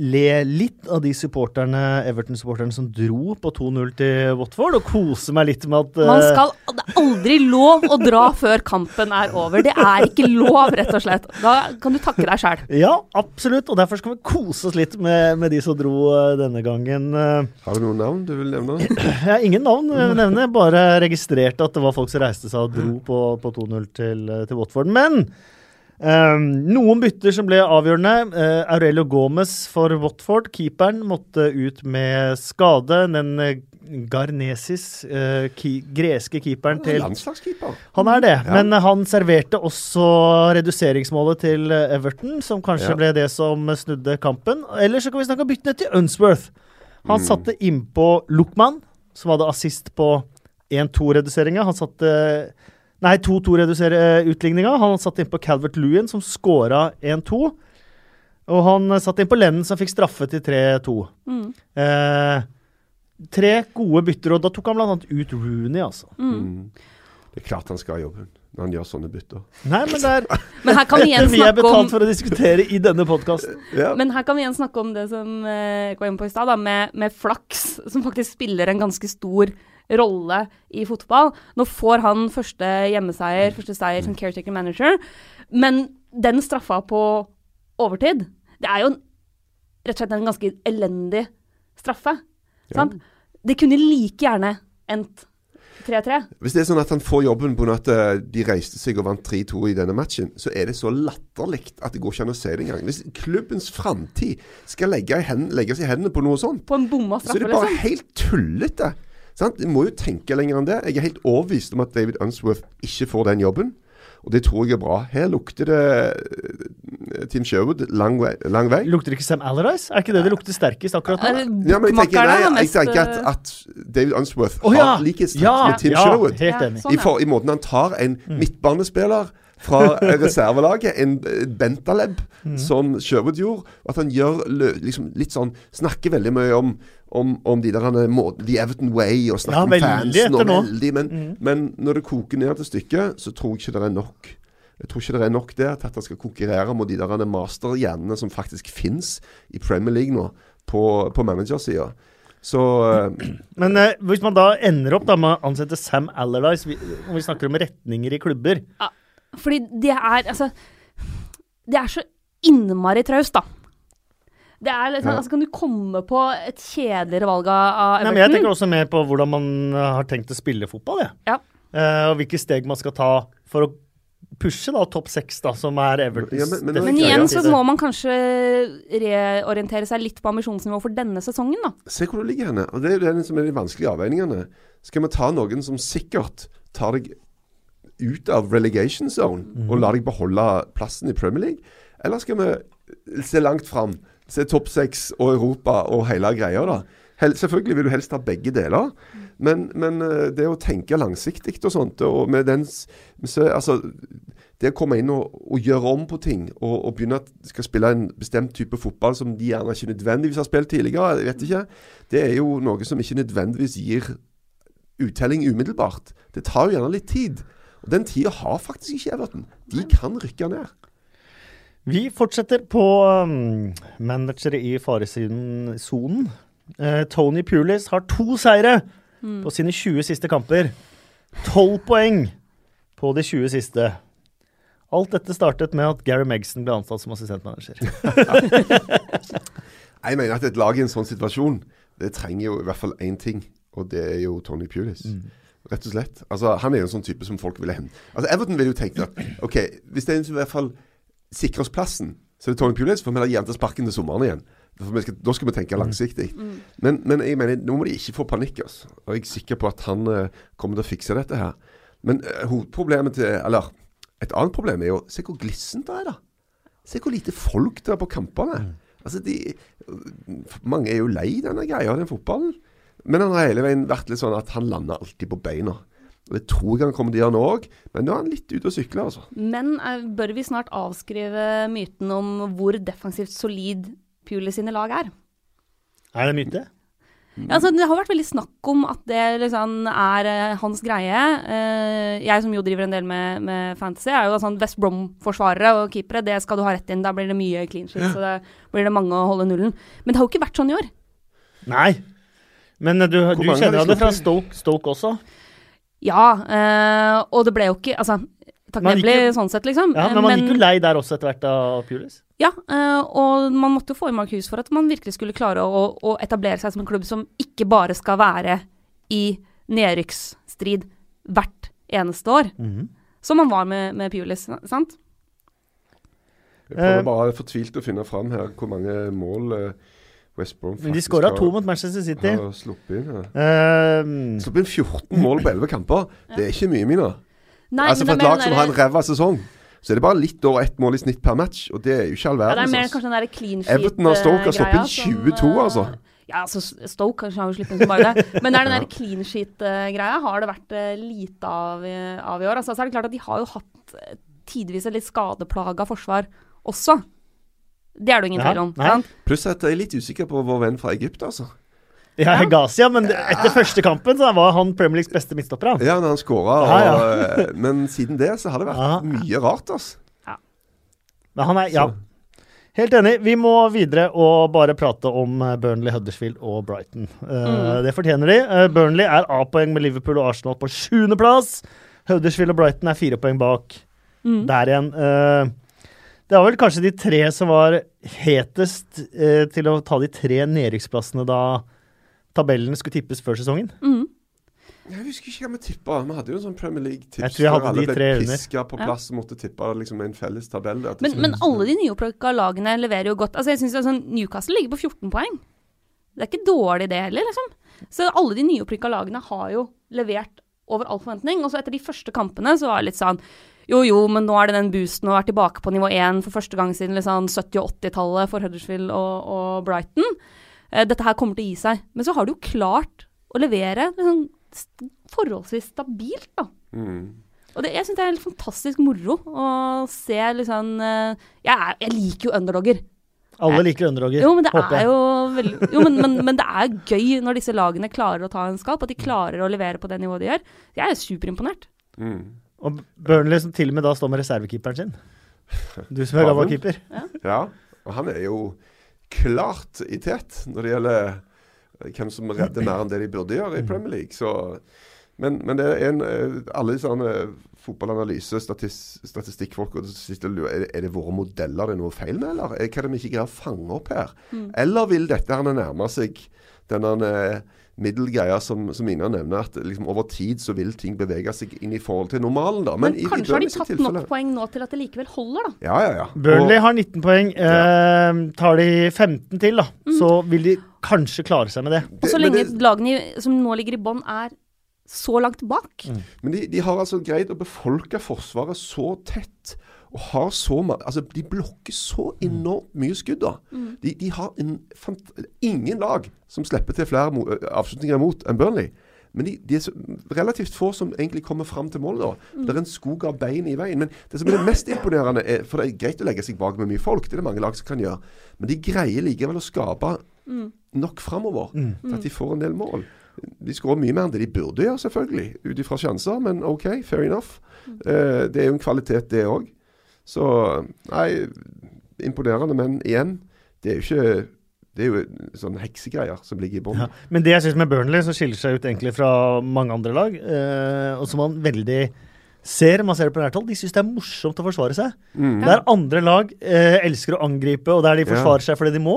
le litt av de supporterne, Everton-supporterne som dro på 2-0 til Watford, og kose meg litt med at Man eh, skal Det er aldri lov å dra før kampen er over. Det er ikke lov, rett og slett. Da kan du takke deg sjæl. Ja, absolutt. Og derfor skal vi kose oss litt med, med de som dro uh, denne gangen. Uh... Har du noen navn du vil nevne? Jeg har ingen navn jeg vil nevne, bare registrerte at det var folk som reiste seg og dro på, på 2-0 til, til Watford. Men eh, noen bytter som ble avgjørende. Uh, Aurelio Gomez for Watford, keeperen, måtte ut med skade. Den eh, Garnesis, eh, ki greske keeperen til Landslagskeeper. Han er det, Ja. men han serverte også reduseringsmålet til Everton, som kanskje Ja. ble det som snudde kampen. Eller så kan vi snakke om byttene til Unsworth. Han Mm. satte innpå Luckman, som hadde assist på 1-2-reduseringa. Han satte Nei, 2-2-utligninga. Han satt innpå Calvert Lewin, som scora 1-2. Og han satt satte inn på Lennon, som fikk straffe til 3-2. Mm. Eh, tre gode bytter, og da tok han annet ut Rooney, altså. Mm. Det er klart han skal ha jobben når han gjør sånne bytter. Nei, men det er Men her kan vi igjen vi er om betalt for å diskutere i denne podkasten. Ja. Men her kan vi igjen snakke om det som eh, jeg var inne på i stad, med, med flaks, som faktisk spiller en ganske stor rolle i fotball. Nå får han første hjemmeseier, første seier som caretaker manager, men den straffa på overtid, det er jo en, rett og slett en ganske elendig straffe. Sant? Det kunne like gjerne endt 3-3. Hvis det er sånn at han får jobben på at eh, de reiste seg og vant 3-2 i denne matchen, så er det så latterlig at det går ikke an å se det engang. Hvis klubbens framtid skal legges i hendene på noe sånt, På en bomma så er det bare liksom. helt tullete. Sant? Du må jo tenke lenger enn det. Jeg er helt overbevist om at David Unsworth ikke får den jobben. Og det tror jeg er bra. Her lukter det eh, Team Sherwood lang vei. Lang vei. Lukter ikke Sam Alarise? Er ikke det det lukter sterkest akkurat nå? Eh, Ja, men jeg tenker, nei, jeg tenker at, eh, at David Unsworth oh, ja! har likhetstrekk Ja, med Tim ja, Sherwood. helt enig. sånn, I, for, I måten han tar en midtbanespiller fra eh, reservelaget, en Bentaleb, mm. som Sherwood gjorde. At han gjør liksom litt sånn Snakker veldig mye om, om, om de der han er The Everton Way, og Ja, snakker om fansen og veldig. Men, men når det koker ned til stykket, så tror jeg ikke det er nok. Jeg tror ikke det er nok der til at han skal konkurrere mot de der han er masterhjernene som faktisk fins i Premier League nå, på, på managersida. Så eh, Men eh, hvis man da ender opp da med å ansette Sam Allardyce, om vi snakker om retninger i klubber Fordi det er altså Det er så innmari traust, da. Det er liksom, Ja. altså Kan du komme på et kjedeligere valg av Everton? Nei, men Jeg tenker også mer på hvordan man eh, har tenkt å spille fotball. jeg. Ja. Uh, og hvilke steg man skal ta for å pushe da topp seks, som er Evertons Ja, men- men- Men igjen så må man kanskje reorientere seg litt på ambisjonsnivå for denne sesongen, da. Se hvor du ligger henne. Og Det er jo det som er de vanskelige avveiningene. Skal vi ta noen som sikkert tar deg ut av relegation zone og la deg beholde plassen i Premier League? Eller skal vi se langt fram så er topp seks og Europa og hele greia, da. Hel, selvfølgelig vil du helst ha begge deler, men, men eh, det å tenke langsiktig og sånt, og med den så, Altså, det å komme inn og, og gjøre om på ting, og, og begynne at skal spille en bestemt type fotball som de gjerne ikke nødvendigvis har spilt tidligere, jeg vet ikke, det er jo noe som ikke nødvendigvis gir uttelling umiddelbart. Det tar jo gjerne litt tid. Og den tida har faktisk ikke Everton. De kan rykke ned. Vi fortsetter på um, managere i faresonen. Uh, Tony Pulis har to seire på sine 20 siste kamper. 12 poeng på de 20 siste. Alt dette startet med at Gary Megson ble ansatt som assistentmanager. Jeg mener at et lag i en sånn situasjon, det trenger jo i hvert fall én ting. Og det er jo Tony Pulis. Rett og slett. Altså, han er jo en sånn type som folk ville hente. Altså, Everton ville jo tenkt at OK, hvis det er en som i hvert fall sikrer oss plassen, så er det Tony Pulis. For vi har jevnt sparken til sommeren igjen. Skal, da skal vi tenke langsiktig. Men, men jeg mener, nå må de ikke få panikk. Altså. Og jeg er sikker på at han uh, kommer til å fikse dette her. Men uh, hovedproblemet til Eller et annet problem er jo Se hvor glissent det er, da. Se hvor lite folk det er på kampene. Altså, de, mange er jo lei denne greia, den fotballen. Men han har hele veien vært litt sånn at han lander alltid på beina. Og Det tror jeg han kommer til å gjøre nå òg, men nå er han litt ute å sykle, altså. Men er, bør vi snart avskrive myten om hvor defensivt solid Pule sine lag er? Er det en myte? Ja, altså, det har vært veldig snakk om at det liksom er eh, hans greie. Eh, jeg som jo driver en del med, med fantasy, er jo sånn West Brom-forsvarere og keepere. Det skal du ha rett inn. Da blir det mye clean shit, så det blir det mange å holde nullen. Men det har jo ikke vært sånn i år. Nei. Men eh, du, du kjenner det fra? Stoke, Stoke også. Ja, eh, og det ble jo ikke Altså, takknemlig sånn sett, liksom. Ja, men man gikk jo lei der også etter hvert av Pulis. Ja, eh, og man måtte jo få i Mark Hughes for at man virkelig skulle klare å, å etablere seg som en klubb som ikke bare skal være i nedrykksstrid hvert eneste år. Mhm. Som man var med, med Pulis, sant? Jeg prøver bare fortvilt å finne fram her hvor mange mål eh, West Brom Men de skåra to mot Manchester City. har sluppet inn. Ja. Eh, Sluppet inn 14 mål på 11 kamper. Det er ikke mye, Mina. Nei, altså For et lag som har en ræva sesong, så er det bare litt over ett mål i snitt per match. Og det er jo ikke all ja, det er verdens. mer altså. kanskje den der clean sheet Everton og Stoke har sluppet inn 22, som, eh, altså. Ja, altså Stoke kanskje har jo sluppet inn som bare det. Men det er den der clean sheet-greia har det vært eh, lite av, i- av i år. Altså, så er det klart at de har jo hatt eh, tidvis et litt skadeplaga forsvar også. Det er det ingen Ja, tvil om. Pluss at jeg er litt usikker på vår venn fra Egypt, altså. ja, Hegasia, men etter første kampen så var han Premier Leagues beste midtstopper. han. Ja, når han skåra. Ja, ja. Men siden det så har det vært Ja. mye rart, altså. Men han er, ja. Helt enig. Vi må videre og bare prate om eh, Burnley, Huddersfield og Brighton. Eh, Det fortjener de. Eh, Burnley er A-poeng med Liverpool og Arsenal på sjuendeplass. Huddersfield og Brighton er fire poeng bak. Mm. Der igjen. Det var vel kanskje de tre som var hetest eh, til å ta de tre nedrykksplassene da tabellene skulle tippes før sesongen. Mm. Jeg husker ikke hva vi tippa. Vi hadde jo en sånn Premier League-tips. Der alle ble piska på Ja. plass og måtte tippe liksom en felles tabell. Men, men alle de nyopprykka lagene leverer jo godt. Altså jeg synes sånn, Newcastle ligger på 14 poeng. Det er ikke dårlig det heller, liksom. Så alle de nyopprykka lagene har jo levert over all forventning. Og så etter de første kampene så var det litt sånn jo jo, men nå er det den boosten å være tilbake på nivå 1 for første gang siden liksom 70- og 80-tallet for Huddersfield og, og Brighton. Eh, dette her kommer til å gi seg. Men så har du jo klart å levere liksom, forholdsvis stabilt, da. Mm. Og det, jeg syns det er helt fantastisk moro å se liksom eh, jeg, er, jeg liker jo underdogger. Alle liker underdogger, Jo, men det håper er jo veldig Jo, men, men, men det er gøy når disse lagene klarer å ta en skalp, at de klarer å levere på det nivået de gjør. Jeg er superimponert. Mm. Og Burnley som til og med da står med reservekeeperen sin. Du som er gammel keeper. Ja, og han er jo klart i tet når det gjelder eh, hvem som redder mer enn det de burde gjøre i Premier League. Så, men, men det er en eh, Alle sånne fotballanalyse, statist, statistikkfolk og er, det- er det våre modeller det er noe feil med, eller? Er- Hva er det vi ikke greier å fange opp her? Eller vil dette her nærme seg denne middelgreia som, som Ina nevner, at liksom over tid så vil ting bevege seg inn i forhold til normalen, da. Men, i- i kanskje har de tatt tilfelle- nok poeng nå til at det likevel holder, da. Ja, ja, ja. Burnley Og- har 19 poeng. Eh, tar de 15 til, da, så vil de kanskje klare seg med det. Og så lenge det- lagene som nå ligger i bånn, er så langt bak. Men de, de har altså greid å befolke Forsvaret så tett. Og har så mange altså De blokker så enormt mye skudd. da. De, de har en fant ingen lag som slipper til flere mo avslutninger imot enn Burnley. Men de, de er så relativt få som egentlig kommer fram til mål. da. Det er en skog av bein i veien. Men det som er det mest imponerende, er, for det er greit å legge seg bak med mye folk, det er det mange lag som kan gjøre, men de greier likevel å skape nok framover til at de får en del mål. De skårer mye mer enn det de burde gjøre, selvfølgelig, ut ifra sjanser, men OK, fair enough. Eh, det er jo en kvalitet, det òg. Så nei, imponerende, men igjen, det er jo ikke det er jo sånne heksegreier som ligger i bånn. Ja. Men det jeg syns med Burnley, som skiller seg ut egentlig fra mange andre lag, eh, og som man veldig ser, man ser det på nært hold, de syns det er morsomt å forsvare seg. Mm. Der andre lag eh, elsker å angripe, og der de Ja. forsvarer seg fordi de må,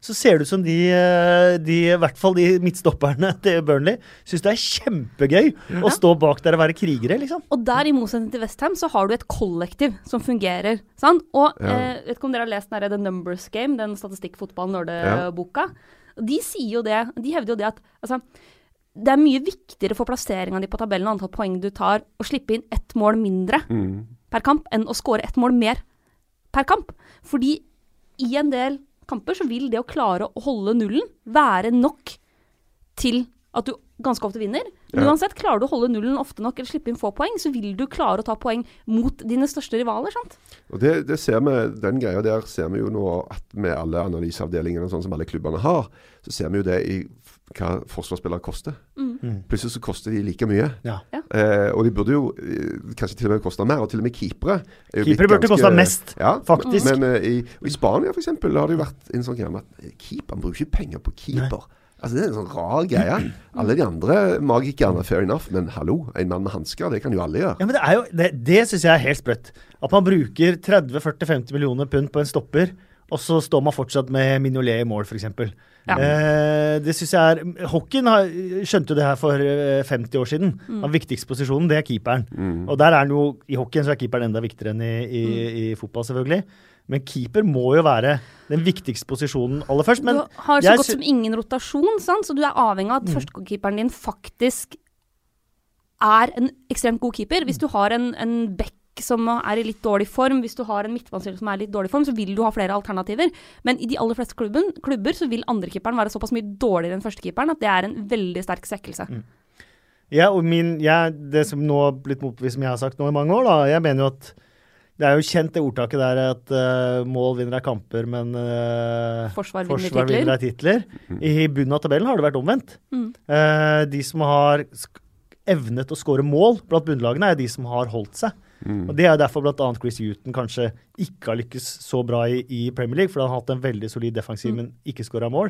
så ser det ut som de, eh, de i hvert fall de midtstopperne til Burnley, syns det er kjempegøy å stå bak der og være krigere, liksom. Og der, i motsetning til Westham, så har du et kollektiv som fungerer. Sant? Og Ja. eh, vet ikke om dere har lest den The Numbers Game, den statistikkfotball-nerdeboka. Ja. De sier jo det, de hevder jo det at altså, det er mye viktigere for plasseringa di på tabellen og antall poeng du tar, å slippe inn ett mål mindre Mm. per kamp enn å skåre ett mål mer per kamp. Fordi i en del kamper så vil det å klare å holde nullen være nok til at du ganske ofte vinner. Men Ja. uansett, klarer du å holde nullen ofte nok eller slippe inn få poeng, så vil du klare å ta poeng mot dine største rivaler. sant? Og det, det ser vi, Den greia der ser vi jo nå at med alle analyseavdelingene sånn som alle klubbene har, så ser vi jo det i hva forsvarsspillere koster. Mm. Plutselig så koster de like mye. Ja. Eh, og de burde jo eh, kanskje til og med koste mer. Og til og med keepere. er Keepere burde ganske- koste mest, ja, faktisk. Men eh, i, i Spania for eksempel, har det jo vært en sånn greie med at keeperen bruker ikke penger på keeper. Altså Det er en sånn rar greie. Alle de andre magikerne, fair enough, men hallo, en mann med hansker, det kan jo alle gjøre. Ja, men Det er jo, det, det syns jeg er helt sprøtt. At man bruker 30-40-50 millioner pund på en stopper, og så står man fortsatt med Mignolet i mål, f.eks. Ja. Eh, det synes jeg er Hockeyen har, skjønte jo det her for eh, 50 år siden. Den viktigste posisjonen, det er keeperen. Og der er den jo, I hockeyen så er keeperen enda viktigere enn i, i, i fotball, selvfølgelig. Men keeper må jo være den viktigste posisjonen aller først. Men du har så godt som ingen rotasjon, sant? så du er avhengig av at førstekeeperen din faktisk er en ekstremt god keeper. Hvis du har en, en back som er i litt dårlig form, hvis du har en midtbanespiller som er i litt dårlig form, så vil du ha flere alternativer. Men i de aller fleste klubben, klubber så vil andrekeeperen være såpass mye dårligere enn førstekeeperen at det er en veldig sterk svekkelse. Ja, og min, ja, det som nå har blitt motbevist, som jeg har sagt nå i mange år, da, jeg mener jo at det er jo kjent det ordtaket der at uh, mål vinner av kamper, men uh, Forsvar forsvar titler. vinner av titler. I bunnen av tabellen har det vært omvendt. Mm. Uh, de som har sk evnet å skåre mål blant bunnlagene, er de som har holdt seg. Og Det er derfor bl.a. Chris Huton kanskje ikke har lykkes så bra i, i Premier League, for han har hatt en veldig solid defensiv, men ikke skåra mål.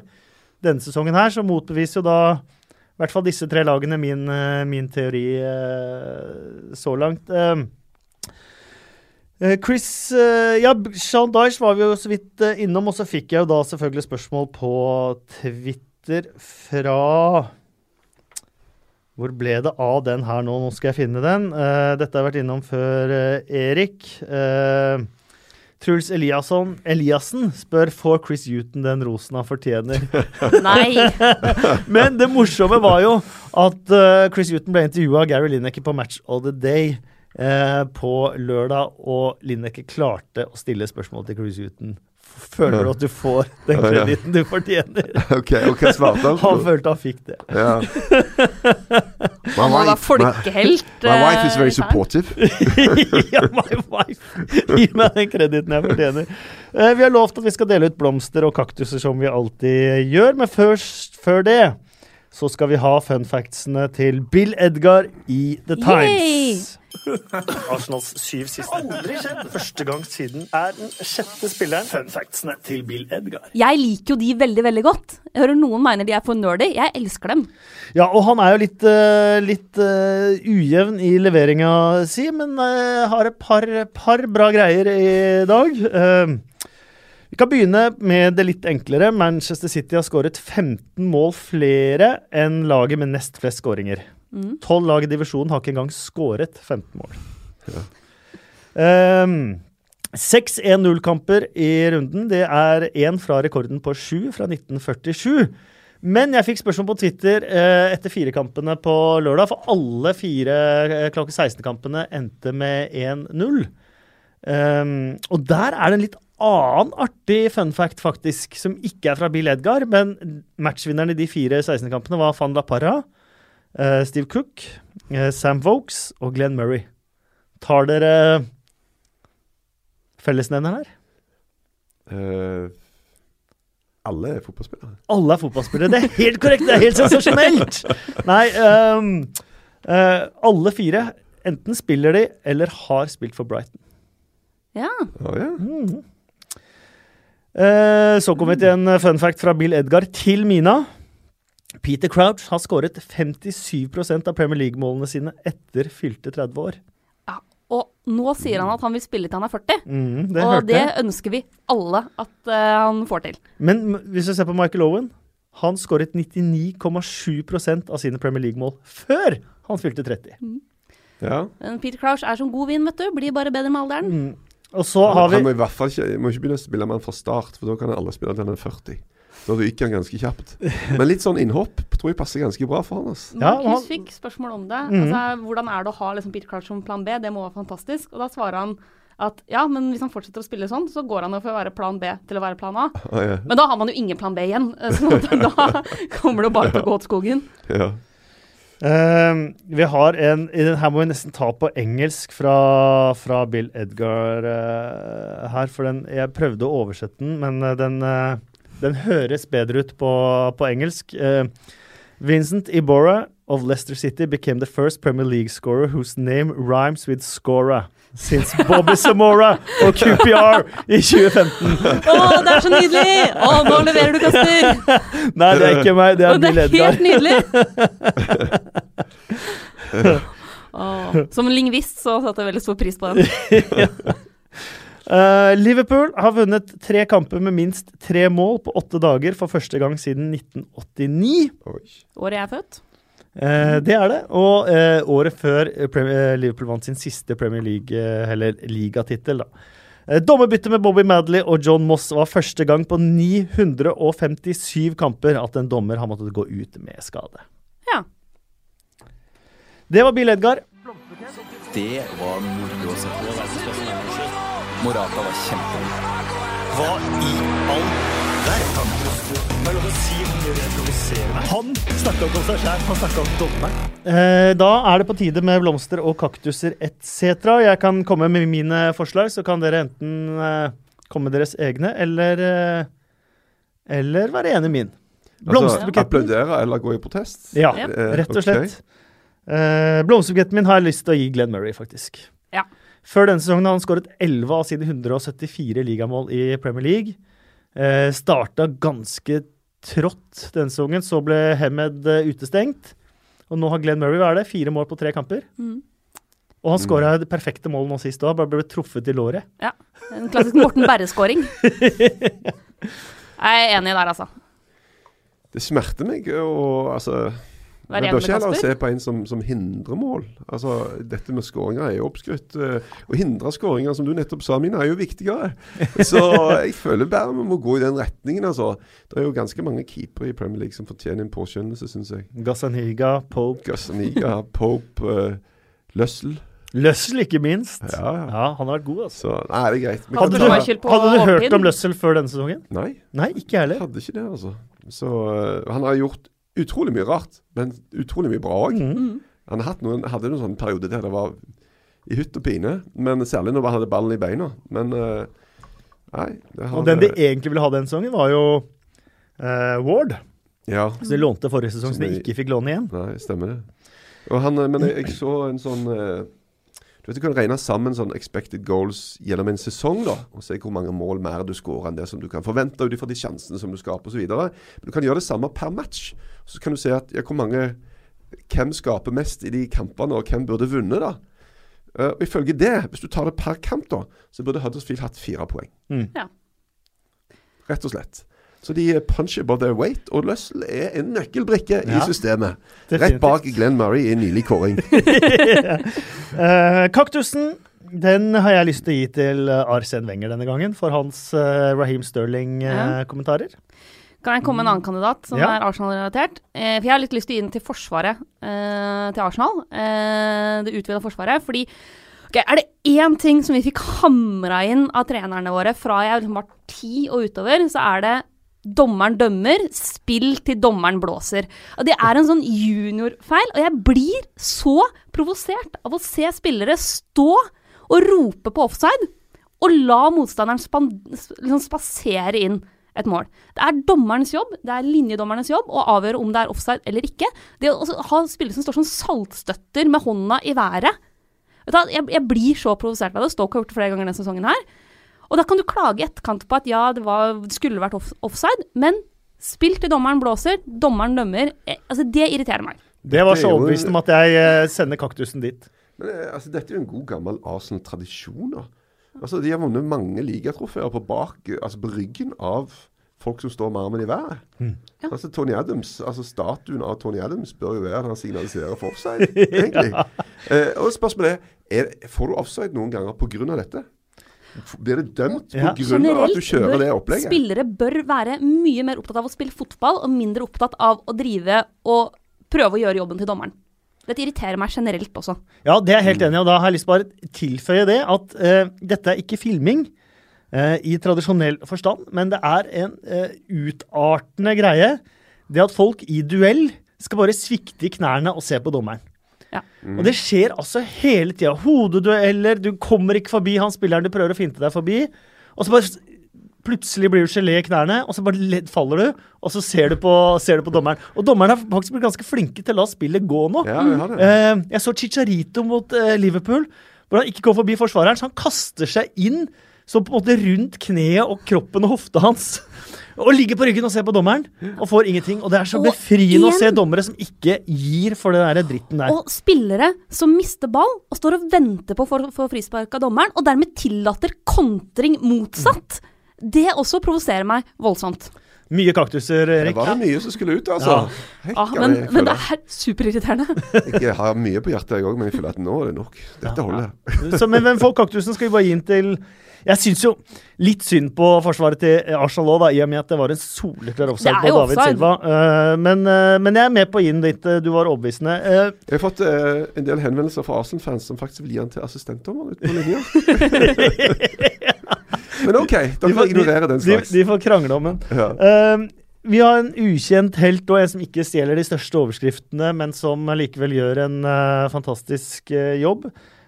Denne sesongen her så motbeviser jo da i hvert fall disse tre lagene min, eh, min teori eh, så langt. Eh, eh, Chris eh, Ja, Sean Dyche var vi jo så vidt eh, innom, og så fikk jeg jo da selvfølgelig spørsmål på Twitter fra Hvor ble det av den her nå? Nå skal jeg finne den. Eh, dette har jeg vært innom før, eh, Erik. Eh, Truls Eliasson, Eliassen spør får Chris Huton den rosen han fortjener. Nei! Men det morsomme var jo at eh, Chris Huton ble intervjua av Gary Lineker på Match of the Day eh, på lørdag, og Lineker klarte å stille spørsmål til Cruise Huton. Føler du at du får den krediten du fortjener? Ok, ok, svarte han? Han følte han fikk det. Ja. My Han var wife- my- folkehelt. My wife is eh, very supportive. ja, my wife. Gi meg den krediten jeg fortjener. Eh, vi har lovt at vi skal dele ut blomster og kaktuser som vi alltid gjør, men først før det så skal vi ha fun factsene til Bill Edgar i The Times. Arsenals syv siste. Aldri skjedd. Første gang siden er den sjette spilleren. Fun factsene til Bill Edgar. Jeg liker jo de veldig, veldig godt. Jeg hører noen mener de er for nerdy. Jeg elsker dem. Ja, og han er jo litt, uh, litt uh, ujevn i leveringa si, men uh, har et par, par bra greier i dag. Eh, vi kan begynne med det litt enklere. Manchester City har skåret 15 mål flere enn laget med nest flest skåringer. Tolv lag i divisjonen har ikke engang skåret 15 mål. Um, Seks 1-0-kamper i runden. Det er én fra rekorden på sju fra 1947. Men jeg fikk spørsmål på Twitter eh, etter firekampene på lørdag, for alle fire eh, klokken 16-kampene endte med 1-0. Um, og der er det en litt annen artig fun fact, faktisk, som ikke er fra Bill Edgar, men matchvinneren i de fire 16-kampene var Van La Parra, uh, Steve Cook, uh, Sam Vokes og Glenn Murray. Tar dere fellesnevneren her? Uh, alle er fotballspillere. Alle er fotballspillere. Det er helt korrekt! Det er helt sensasjonelt! Nei, um, eh, alle fire enten spiller de eller har spilt for Brighton. Ja. Oh, ja. Eh, så kommer vi til en fun fact fra Bill Edgar til Mina. Peter Crouch har skåret 57% av Premier League-målene sine etter fylte 30 år. ja. Og nå sier han at han vil spille til han er 40. Mm, det og hørte det jeg. ønsker vi alle at eh, han får til. Men hvis du ser på Michael Owen, han skåret 99,7% av sine Premier League-mål før han fylte 30. ja. Men Peter Crouch er som god vin, vet du. Blir bare bedre med alderen. Mm. Og så har vi Han må i hvert fall ikke, må ikke begynne å spille med han fra start, for da kan alle spille til han er 40. Da ryker han ganske kjapt. Men litt sånn innhopp tror jeg passer ganske bra for han. Altså. Ja, Markus fikk spørsmål om det. Mhm. Altså, hvordan er det å ha liksom, Peter Clark som plan B? Det må være fantastisk. Og da svarer han at ja, men hvis han fortsetter å spille sånn, så går han jo fra å være plan B til å være plan A. Ah, ja. Men da har man jo ingen plan B igjen. Så da kommer det jo bare til å gå til skogen. Ja. Ehm, vi har en Her må vi nesten ta på engelsk fra, fra Bill Edgar uh, her. For den, jeg prøvde å oversette den, men eh, den, uh, den høres bedre ut på, på engelsk. Eh, Vincent Ibora of Leicester City became the first Premier League scorer whose name rhymes with Scora. Since Bobby Samora og QPR i 2015. Å, det er så nydelig! Å, nå leverer du, Kasper! Nei, det er ikke meg, det er det er helt nydelig! oh, som lingvist så satte jeg veldig stor pris på den. Uh, Liverpool har vunnet tre kamper med minst tre mål på åtte dager for første gang siden 1989. Oi. Året jeg er født. Eh, det er det. Og eh, året før eh, Liverpool vant sin siste Premier League, eh, eller ligatittel, da. Eh, Dommerbyttet med Bobby Madley og John Moss var første gang på 957 kamper at en dommer har måttet gå ut med skade. Ja. Det var Bill Edgar. Det var moro å se på. Morata var kjempegod. Hva i all verden? Han snakka ikke om seg sjæl, han snakka om dommeren. Eh, da er det på tide med blomster og kaktuser etc. Jeg kan komme med mine forslag, så kan dere enten eh, komme med deres egne, eller eh, eller være enig i min. Altså, Blomsterbuketten applaudere eller gå i protest? Ja, rett og slett. Okay. blomsterbuketten min har jeg lyst til å gi Glenn Murray, faktisk. Ja. Før denne sesongen har han skåret 11 av sine 174 ligamål i Premier League. Eh, starta ganske trått denne sesongen, så ble Hemed eh, utestengt. Og nå har Glenn Murray hva er det, fire mål på tre kamper. Mm. Og han skåra det perfekte målet nå sist òg, bare ble truffet i låret. Ja. En klassisk Morten Berre-skåring. Jeg er enig der, altså. Det smerter meg å altså Vær Vi enig bør ikke heller Kasper. se på en som, som hindrer mål. Altså, Dette med skåringer er jo oppskrytt. eh, Å hindre skåringer, som du nettopp sa, Mina, er jo viktigere. Så jeg føler bare vi må gå i den retningen. altså. Det er jo ganske mange keepere i Premier League som fortjener en påskjønnelse, syns jeg. Gazzaniga, Pope Gazzaniga, Pope, uh, Løssel. Lussell, ikke minst. Ja, ja. Ja, han har vært god, altså. Så nei, det er greit. Hadde ta- du, hadde du hørt om Løssel før denne sesongen? Nei, Nei, ikke heller. hadde ikke det, altså. Så uh, han har gjort utrolig mye rart, men utrolig mye bra òg. Mhm. Mm. Han hadde noen, hadde noen sånne perioder der det var i hytt og pine, men særlig når han hadde ballen i beina. Men uh, nei det har, Og den de egentlig ville ha den sesongen, var jo uh, Ward. Ja, Så de lånte forrige sesong, så Som de ikke fikk låne igjen. nei, stemmer det. Og han, eh, men jeg, jeg så en sånn eh, Du vet du kan regne sammen sånn expected goals gjennom en sesong, da, og se hvor mange mål mer du skårer enn det som du kan forvente ut ifra de sjansene som du skaper osv. Men du kan gjøre det samme per match. Så kan du se at ja, hvor mange Hvem skaper mest i de kampene, og hvem burde vunnet, da? Uh, og Ifølge det, hvis du tar det per kamp, da, så burde Huddersfield hatt fire poeng. Mm. Ja. Rett og slett. Så de puncher punch above their weight, og Lussell er en nøkkelbrikke Ja. i systemet. Definitivt. Rett bak Glenn Murray i en nylig kåring. uh, kaktusen den har jeg lyst til å gi til eh, Arsen Wenger denne gangen, for hans uh, Raheem Sterling-kommentarer. Kan jeg komme med en annen kandidat som Ja. er Arsenal-relatert? Eh, for jeg har litt lyst til å gi den til forsvaret eh, til Arsenal. Eh, det utvida forsvaret. Fordi okay, er det én ting som vi fikk hamra inn av trenerne våre fra jeg liksom var ti og utover, så er det Dommeren dømmer, spill til dommeren blåser. Og Det er en sånn juniorfeil, og jeg blir så provosert av å se spillere stå og rope på offside, og la motstanderen liksom spasere inn et mål. Det er dommerens jobb, det er linjedommernes jobb å avgjøre om det er offside eller ikke. Det å ha spillere som står som saltstøtter med hånda i været jeg, jeg blir så provosert av det. Stoke har gjort det flere ganger denne sesongen her. Og da kan du klage i etterkant på at ja, det, var, det skulle vært off offside, men spill til dommeren blåser, dommeren dømmer. Eh, altså, det irriterer meg. Det var så overbevist om at jeg eh, sender kaktusen dit. Men eh, altså, dette er jo en god gammel Arsenal-tradisjon. Altså, De har vunnet mange ligatrofeer på, bak, altså, på ryggen av folk som står med armen i været. Ja. Altså Tony Adams, altså Statuen av Tony Adams bør jo være at han signaliserer for offside, egentlig. eh, og Spørsmålet er, er får du offside noen ganger pga. dette? Blir det dømt Ja. av at du kjører det opplegget? spillere bør være mye mer opptatt av å spille fotball, og mindre opptatt av å drive og prøve å gjøre jobben til dommeren. Dette irriterer meg generelt også. Ja, det er jeg helt enig i, og da har jeg lyst til bare tilføye det at uh, dette er ikke filming uh, i tradisjonell forstand, men det er en uh, utartende greie. Det at folk i duell skal bare svikte i knærne og se på dommeren. Ja. Og det skjer altså hele tida. Hodedueller, du kommer ikke forbi han spilleren du prøver å finte deg forbi, og så bare Plutselig blir du gelé i knærne, og så bare faller du, og så ser du på, ser du på dommeren. Og dommeren har faktisk blitt ganske flinke til å la spillet gå nå. Ja. Eh, jeg så Chicharito mot eh, Liverpool, hvor han ikke går forbi forsvareren, så han kaster seg inn så på en måte rundt kneet og kroppen og hofta hans. Og ligger på ryggen og ser på dommeren, og får ingenting. Og det er så Og befriende å se dommere som ikke gir for det der dritten der. Og spillere som mister ball og står og venter på å få få frispark av dommeren, og dermed tillater kontring motsatt. Det også provoserer meg voldsomt. Mye kaktuser, Det var det mye som skulle ut, altså. Ja. Hekka, ah, men, men det er superirriterende. Jeg har mye på hjertet, jeg òg, men jeg føler at nå er det nok. Dette holder. Så, men hvem får kaktusen? Skal vi bare gi den til Jeg syns jo litt synd på forsvaret til Arsenal òg, i og med at det var en soleklar offside på David offside. Silva. Eh, men, eh, men jeg er med på å gi den dit. eh, Du var overbevisende. Eh, Jeg har fått eh, en del henvendelser fra Arsenal-fans som faktisk vil gi han til assistentdommer ute på linja. Men OK, dere de, får ignorere den slags. de får krangle om den. Ja. Eh, vi har en ukjent helt og en som ikke stjeler de største overskriftene, men som likevel gjør en uh, fantastisk uh, jobb.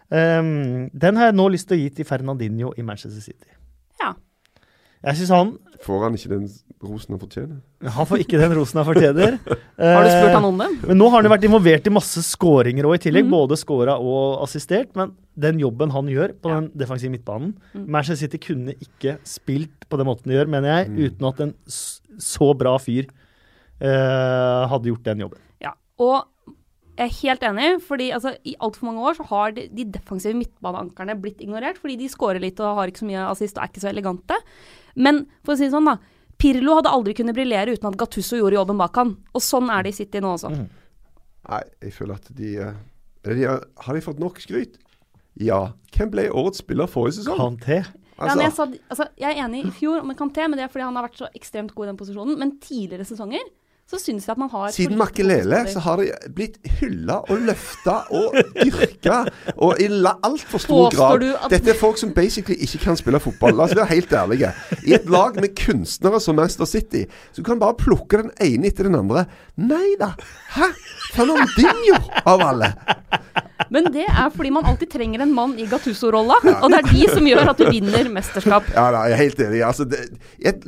Um, den har jeg nå lyst til å gi til Fernandinho i Manchester City. Ja. Jeg synes han Får han ikke den rosen han fortjener? Han får ikke den rosen han fortjener. Har du spurt Eh, han om det? Men nå har han jo vært involvert i masse skåringer og i tillegg. Mm. Både skåra og assistert. Men den jobben han gjør på Ja. den defensive midtbanen Mm. Manchester City kunne ikke spilt på den måten de gjør, mener jeg, Mm. uten at en så bra fyr eh, hadde gjort den jobben. Ja. Og jeg er helt enig, fordi altså, i altfor mange år så har de, de defensive midtbaneankerne blitt ignorert, fordi de scorer litt og har ikke så mye assist og er ikke så elegante. Men for å si det sånn, da. Pirlo hadde aldri kunnet briljere uten at Gattusso gjorde jobben bak han. Og sånn er det i City nå også. Mm. Nei, jeg føler at de, eh, de har, har de fått nok skryt? Ja. Hvem ble årets spiller forrige sesong? Kanté. Ja, men jeg, Altså, sa, altså, jeg er enig i fjor med Kanté, men det er fordi han har vært så ekstremt god i den posisjonen. Men tidligere sesonger så syns jeg at man har siden Makelele så har de blitt hylla og løfta og dyrka. Og i altfor stor Påstår grad. Dette er folk som basically ikke kan spille fotball. La oss være helt ærlige. I et lag med kunstnere som Manchester City, så kan du bare plukke den ene etter den andre. Nei da. Hæ? Fernandinho, av alle. Men det er fordi man alltid trenger en mann i Gattuso-rolla, Og det er de som gjør at du vinner mesterskap. Ja, da, jeg er helt enig. Altså, det, et,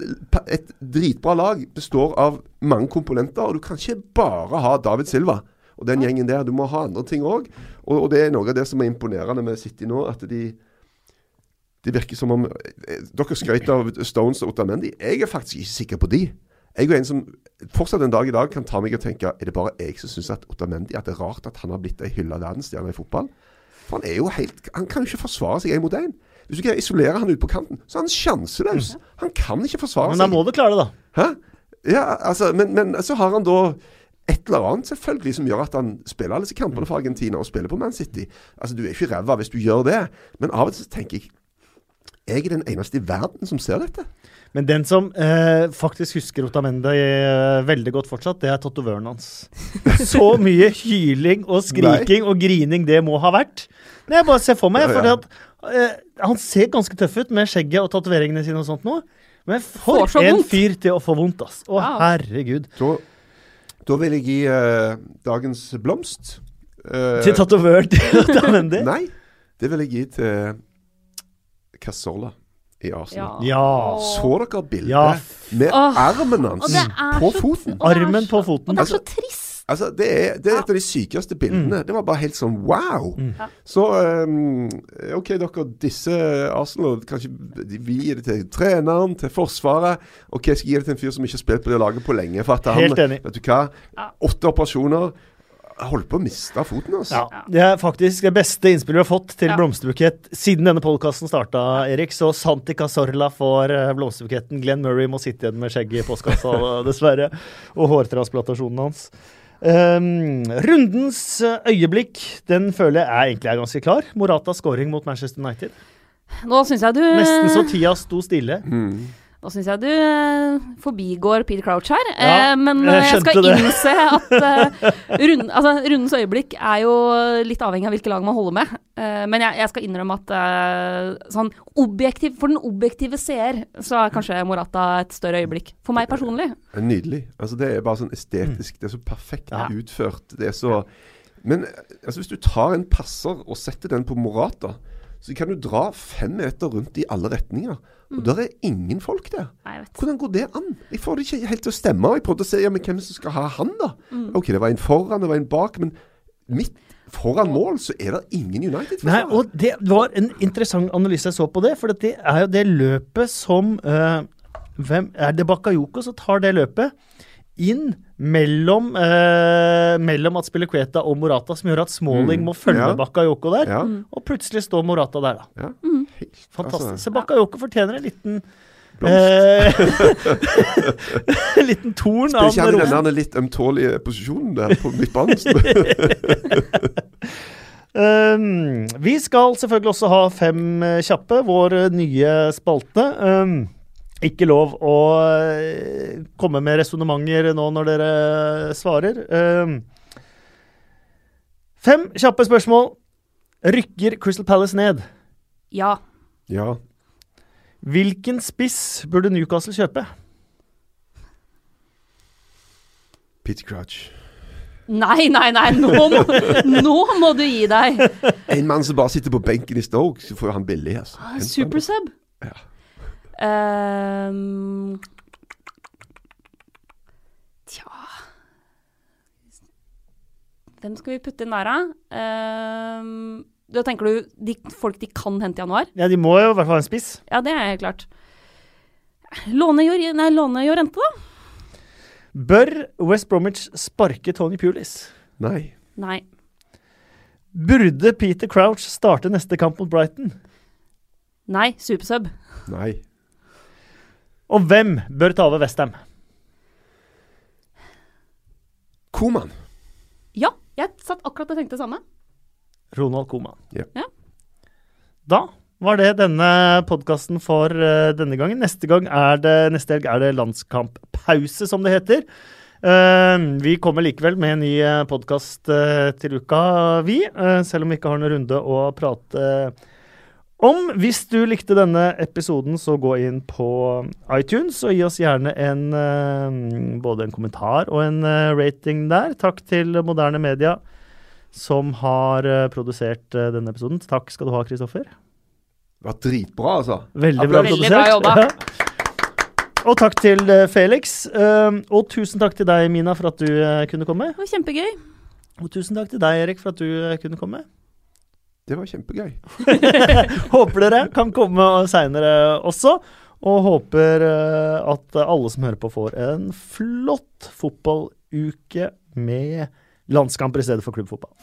et dritbra lag består av mange komponenter, og du kan ikke bare ha David Silva og den gjengen der. Du må ha andre ting òg. Og, og det er noe av det som er imponerende med City nå, at de det virker som om eh, Dere skrøt av Stones og Otamendi. Jeg er faktisk ikke sikker på de. Jeg er en som fortsatt en dag i dag kan ta meg og tenke Er det bare jeg som syns at Otamendi At det er rart at han har blitt ei hylla verdensstjerne i fotball? For han er jo helt Han kan jo ikke forsvare seg én mot én. Hvis du greier å isolere han ut på kanten, så er han sjanseløs. Han kan ikke forsvare seg. Men da må du klare det, da. Hæ? Ja, altså, men, men så har han da et eller annet selvfølgelig som gjør at han spiller alle disse kampene for Argentina og spiller på Man City. Altså, Du er ikke ræva hvis du gjør det, men av og til tenker jeg jeg er den eneste i verden som ser dette. Men den som eh, faktisk husker Otamende eh, veldig godt fortsatt, det er tatovøren hans. Så mye hyling og skriking og grining det må ha vært. Nei, jeg bare ser for meg, Ja, ja. fordi at eh, Han ser ganske tøff ut med skjegget og tatoveringene sine og sånt nå. Men for Får så en vondt. fyr til å få vondt, ass. Å, Wow. herregud. Da, da vil jeg gi eh, dagens blomst eh, Til tatovøren til Otamendi? Nei, det vil jeg gi til Casola i Arsenal. Ja. Så dere bildet Ja. med Åh. armen hans på foten? Så, Armen på foten. Og det er Altså- så trist. Altså, det er, det er et av de sykeste bildene. Det var bare helt sånn wow. Mm. Så um, OK, dere, disse Arsenal Kanskje de- vi gir det til treneren, til Forsvaret. OK, jeg skal gi det til en fyr som ikke har spilt på det laget på lenge. For at han, Helt enig. Vet du hva? Åtte operasjoner. Jeg Holdt på å miste foten altså. Ja, Det er faktisk det beste innspillet vi har fått til Ja. blomsterbukett siden denne podkasten starta, Erik. Så Santi Casorla får eh, blomsterbuketten. Glenn Murray må sitte igjen med skjegget i postkassa, dessverre. Og hårtransplantasjonen hans. Um, rundens eh, øyeblikk, den føler jeg er egentlig er ganske klar. Morata scoring mot Manchester United. Nå syns jeg du Nesten så tida sto stille. Mm. Nå syns jeg du eh, forbigår Peter Crouch her. Ja, eh, men jeg eh, jeg skal det. innse at eh, rund, altså, rundens øyeblikk er jo litt avhengig av hvilke lag man holder med. Eh, men jeg, jeg skal innrømme at eh, sånn objektiv, for den objektive seer så er kanskje Morata et større øyeblikk. For meg personlig. Er Nydelig. Altså, det er bare sånn estetisk. Det er så perfekt Ja. utført. Det er så Men altså, hvis du tar en passer og setter den på Morata, så kan du dra fem meter rundt i alle retninger. Og der er ingen folk der. Nei. Hvordan går det an? Jeg får det ikke helt til å stemme. Jeg prøvde å se ja, men hvem som skal ha han, da. Mm. OK, det var en foran, det var en bak, men midt foran mål så er det ingen Nei, United-forsvarere. og det var en interessant analyse jeg så på det. For det er jo det løpet som øh, hvem, Er det Bakayoko som tar det løpet inn mellom, eh, mellom at spiller Kveta og Morata, som gjør at Smalling Mm. må følge Ja. Bakayoko der. Ja, Og plutselig står Morata der, da. ja. Mm. Fantastisk. altså, Så Bakayoko fortjener en liten blomst. eh, En liten torn Spiller av ikke han i denne litt ømtålige posisjonen der på midtbanen? Um, vi skal selvfølgelig også ha Fem eh, kjappe, vår eh, nye spalte. Um, ikke lov å eh, komme med resonnementer nå når dere svarer. Um, fem kjappe spørsmål. Rykker Crystal Palace ned? Ja. ja. Hvilken spiss burde Newcastle kjøpe? Pit Crouch. Nei, nei, nei, nå må, nå må du gi deg. En mann som bare sitter på benken i Stoke, så får han billig. altså. Supersub. Ja. Ehm, tja Hvem skal vi putte inn der, da? Um, da tenker du de folk de kan hente i januar? Ja, De må jo i hvert fall ha en spiss. Ja, det er helt klart. Låne, nei, låne Jorente, da? Bør West Bromwich sparke Tony Pulis? Nei. Nei. Burde Peter Crouch starte neste kamp mot Brighton? Nei, supersub. Nei. Og hvem bør ta over Westham? Koman. Ja, jeg satt akkurat og tenkte det samme. Ronald Koeman. Ja. Ja. Da var det denne podkasten for uh, denne gangen. Neste gang er det, neste helg er det landskamppause, som det heter. Uh, vi kommer likevel med en ny uh, podkast til uka, vi. selv om vi ikke har noen runde å prate om. Hvis du likte denne episoden, så gå inn på iTunes og gi oss gjerne en eh, både en kommentar og en eh, rating der. Takk til Moderne Media som har eh, produsert denne episoden. Takk skal du ha, Kristoffer. Det var dritbra, altså. Veldig bra Veldig produsert. bra jobba. Ja. Og takk til eh, Felix. Og tusen takk til deg, Mina, for at du kunne komme. Det var kjempegøy. Og tusen takk til deg, Erik, for at du kunne komme. Det var kjempegøy. Håper dere kan komme seinere også. Og håper eh, at alle som hører på, får en flott fotballuke med landskamper i stedet for klubbfotball.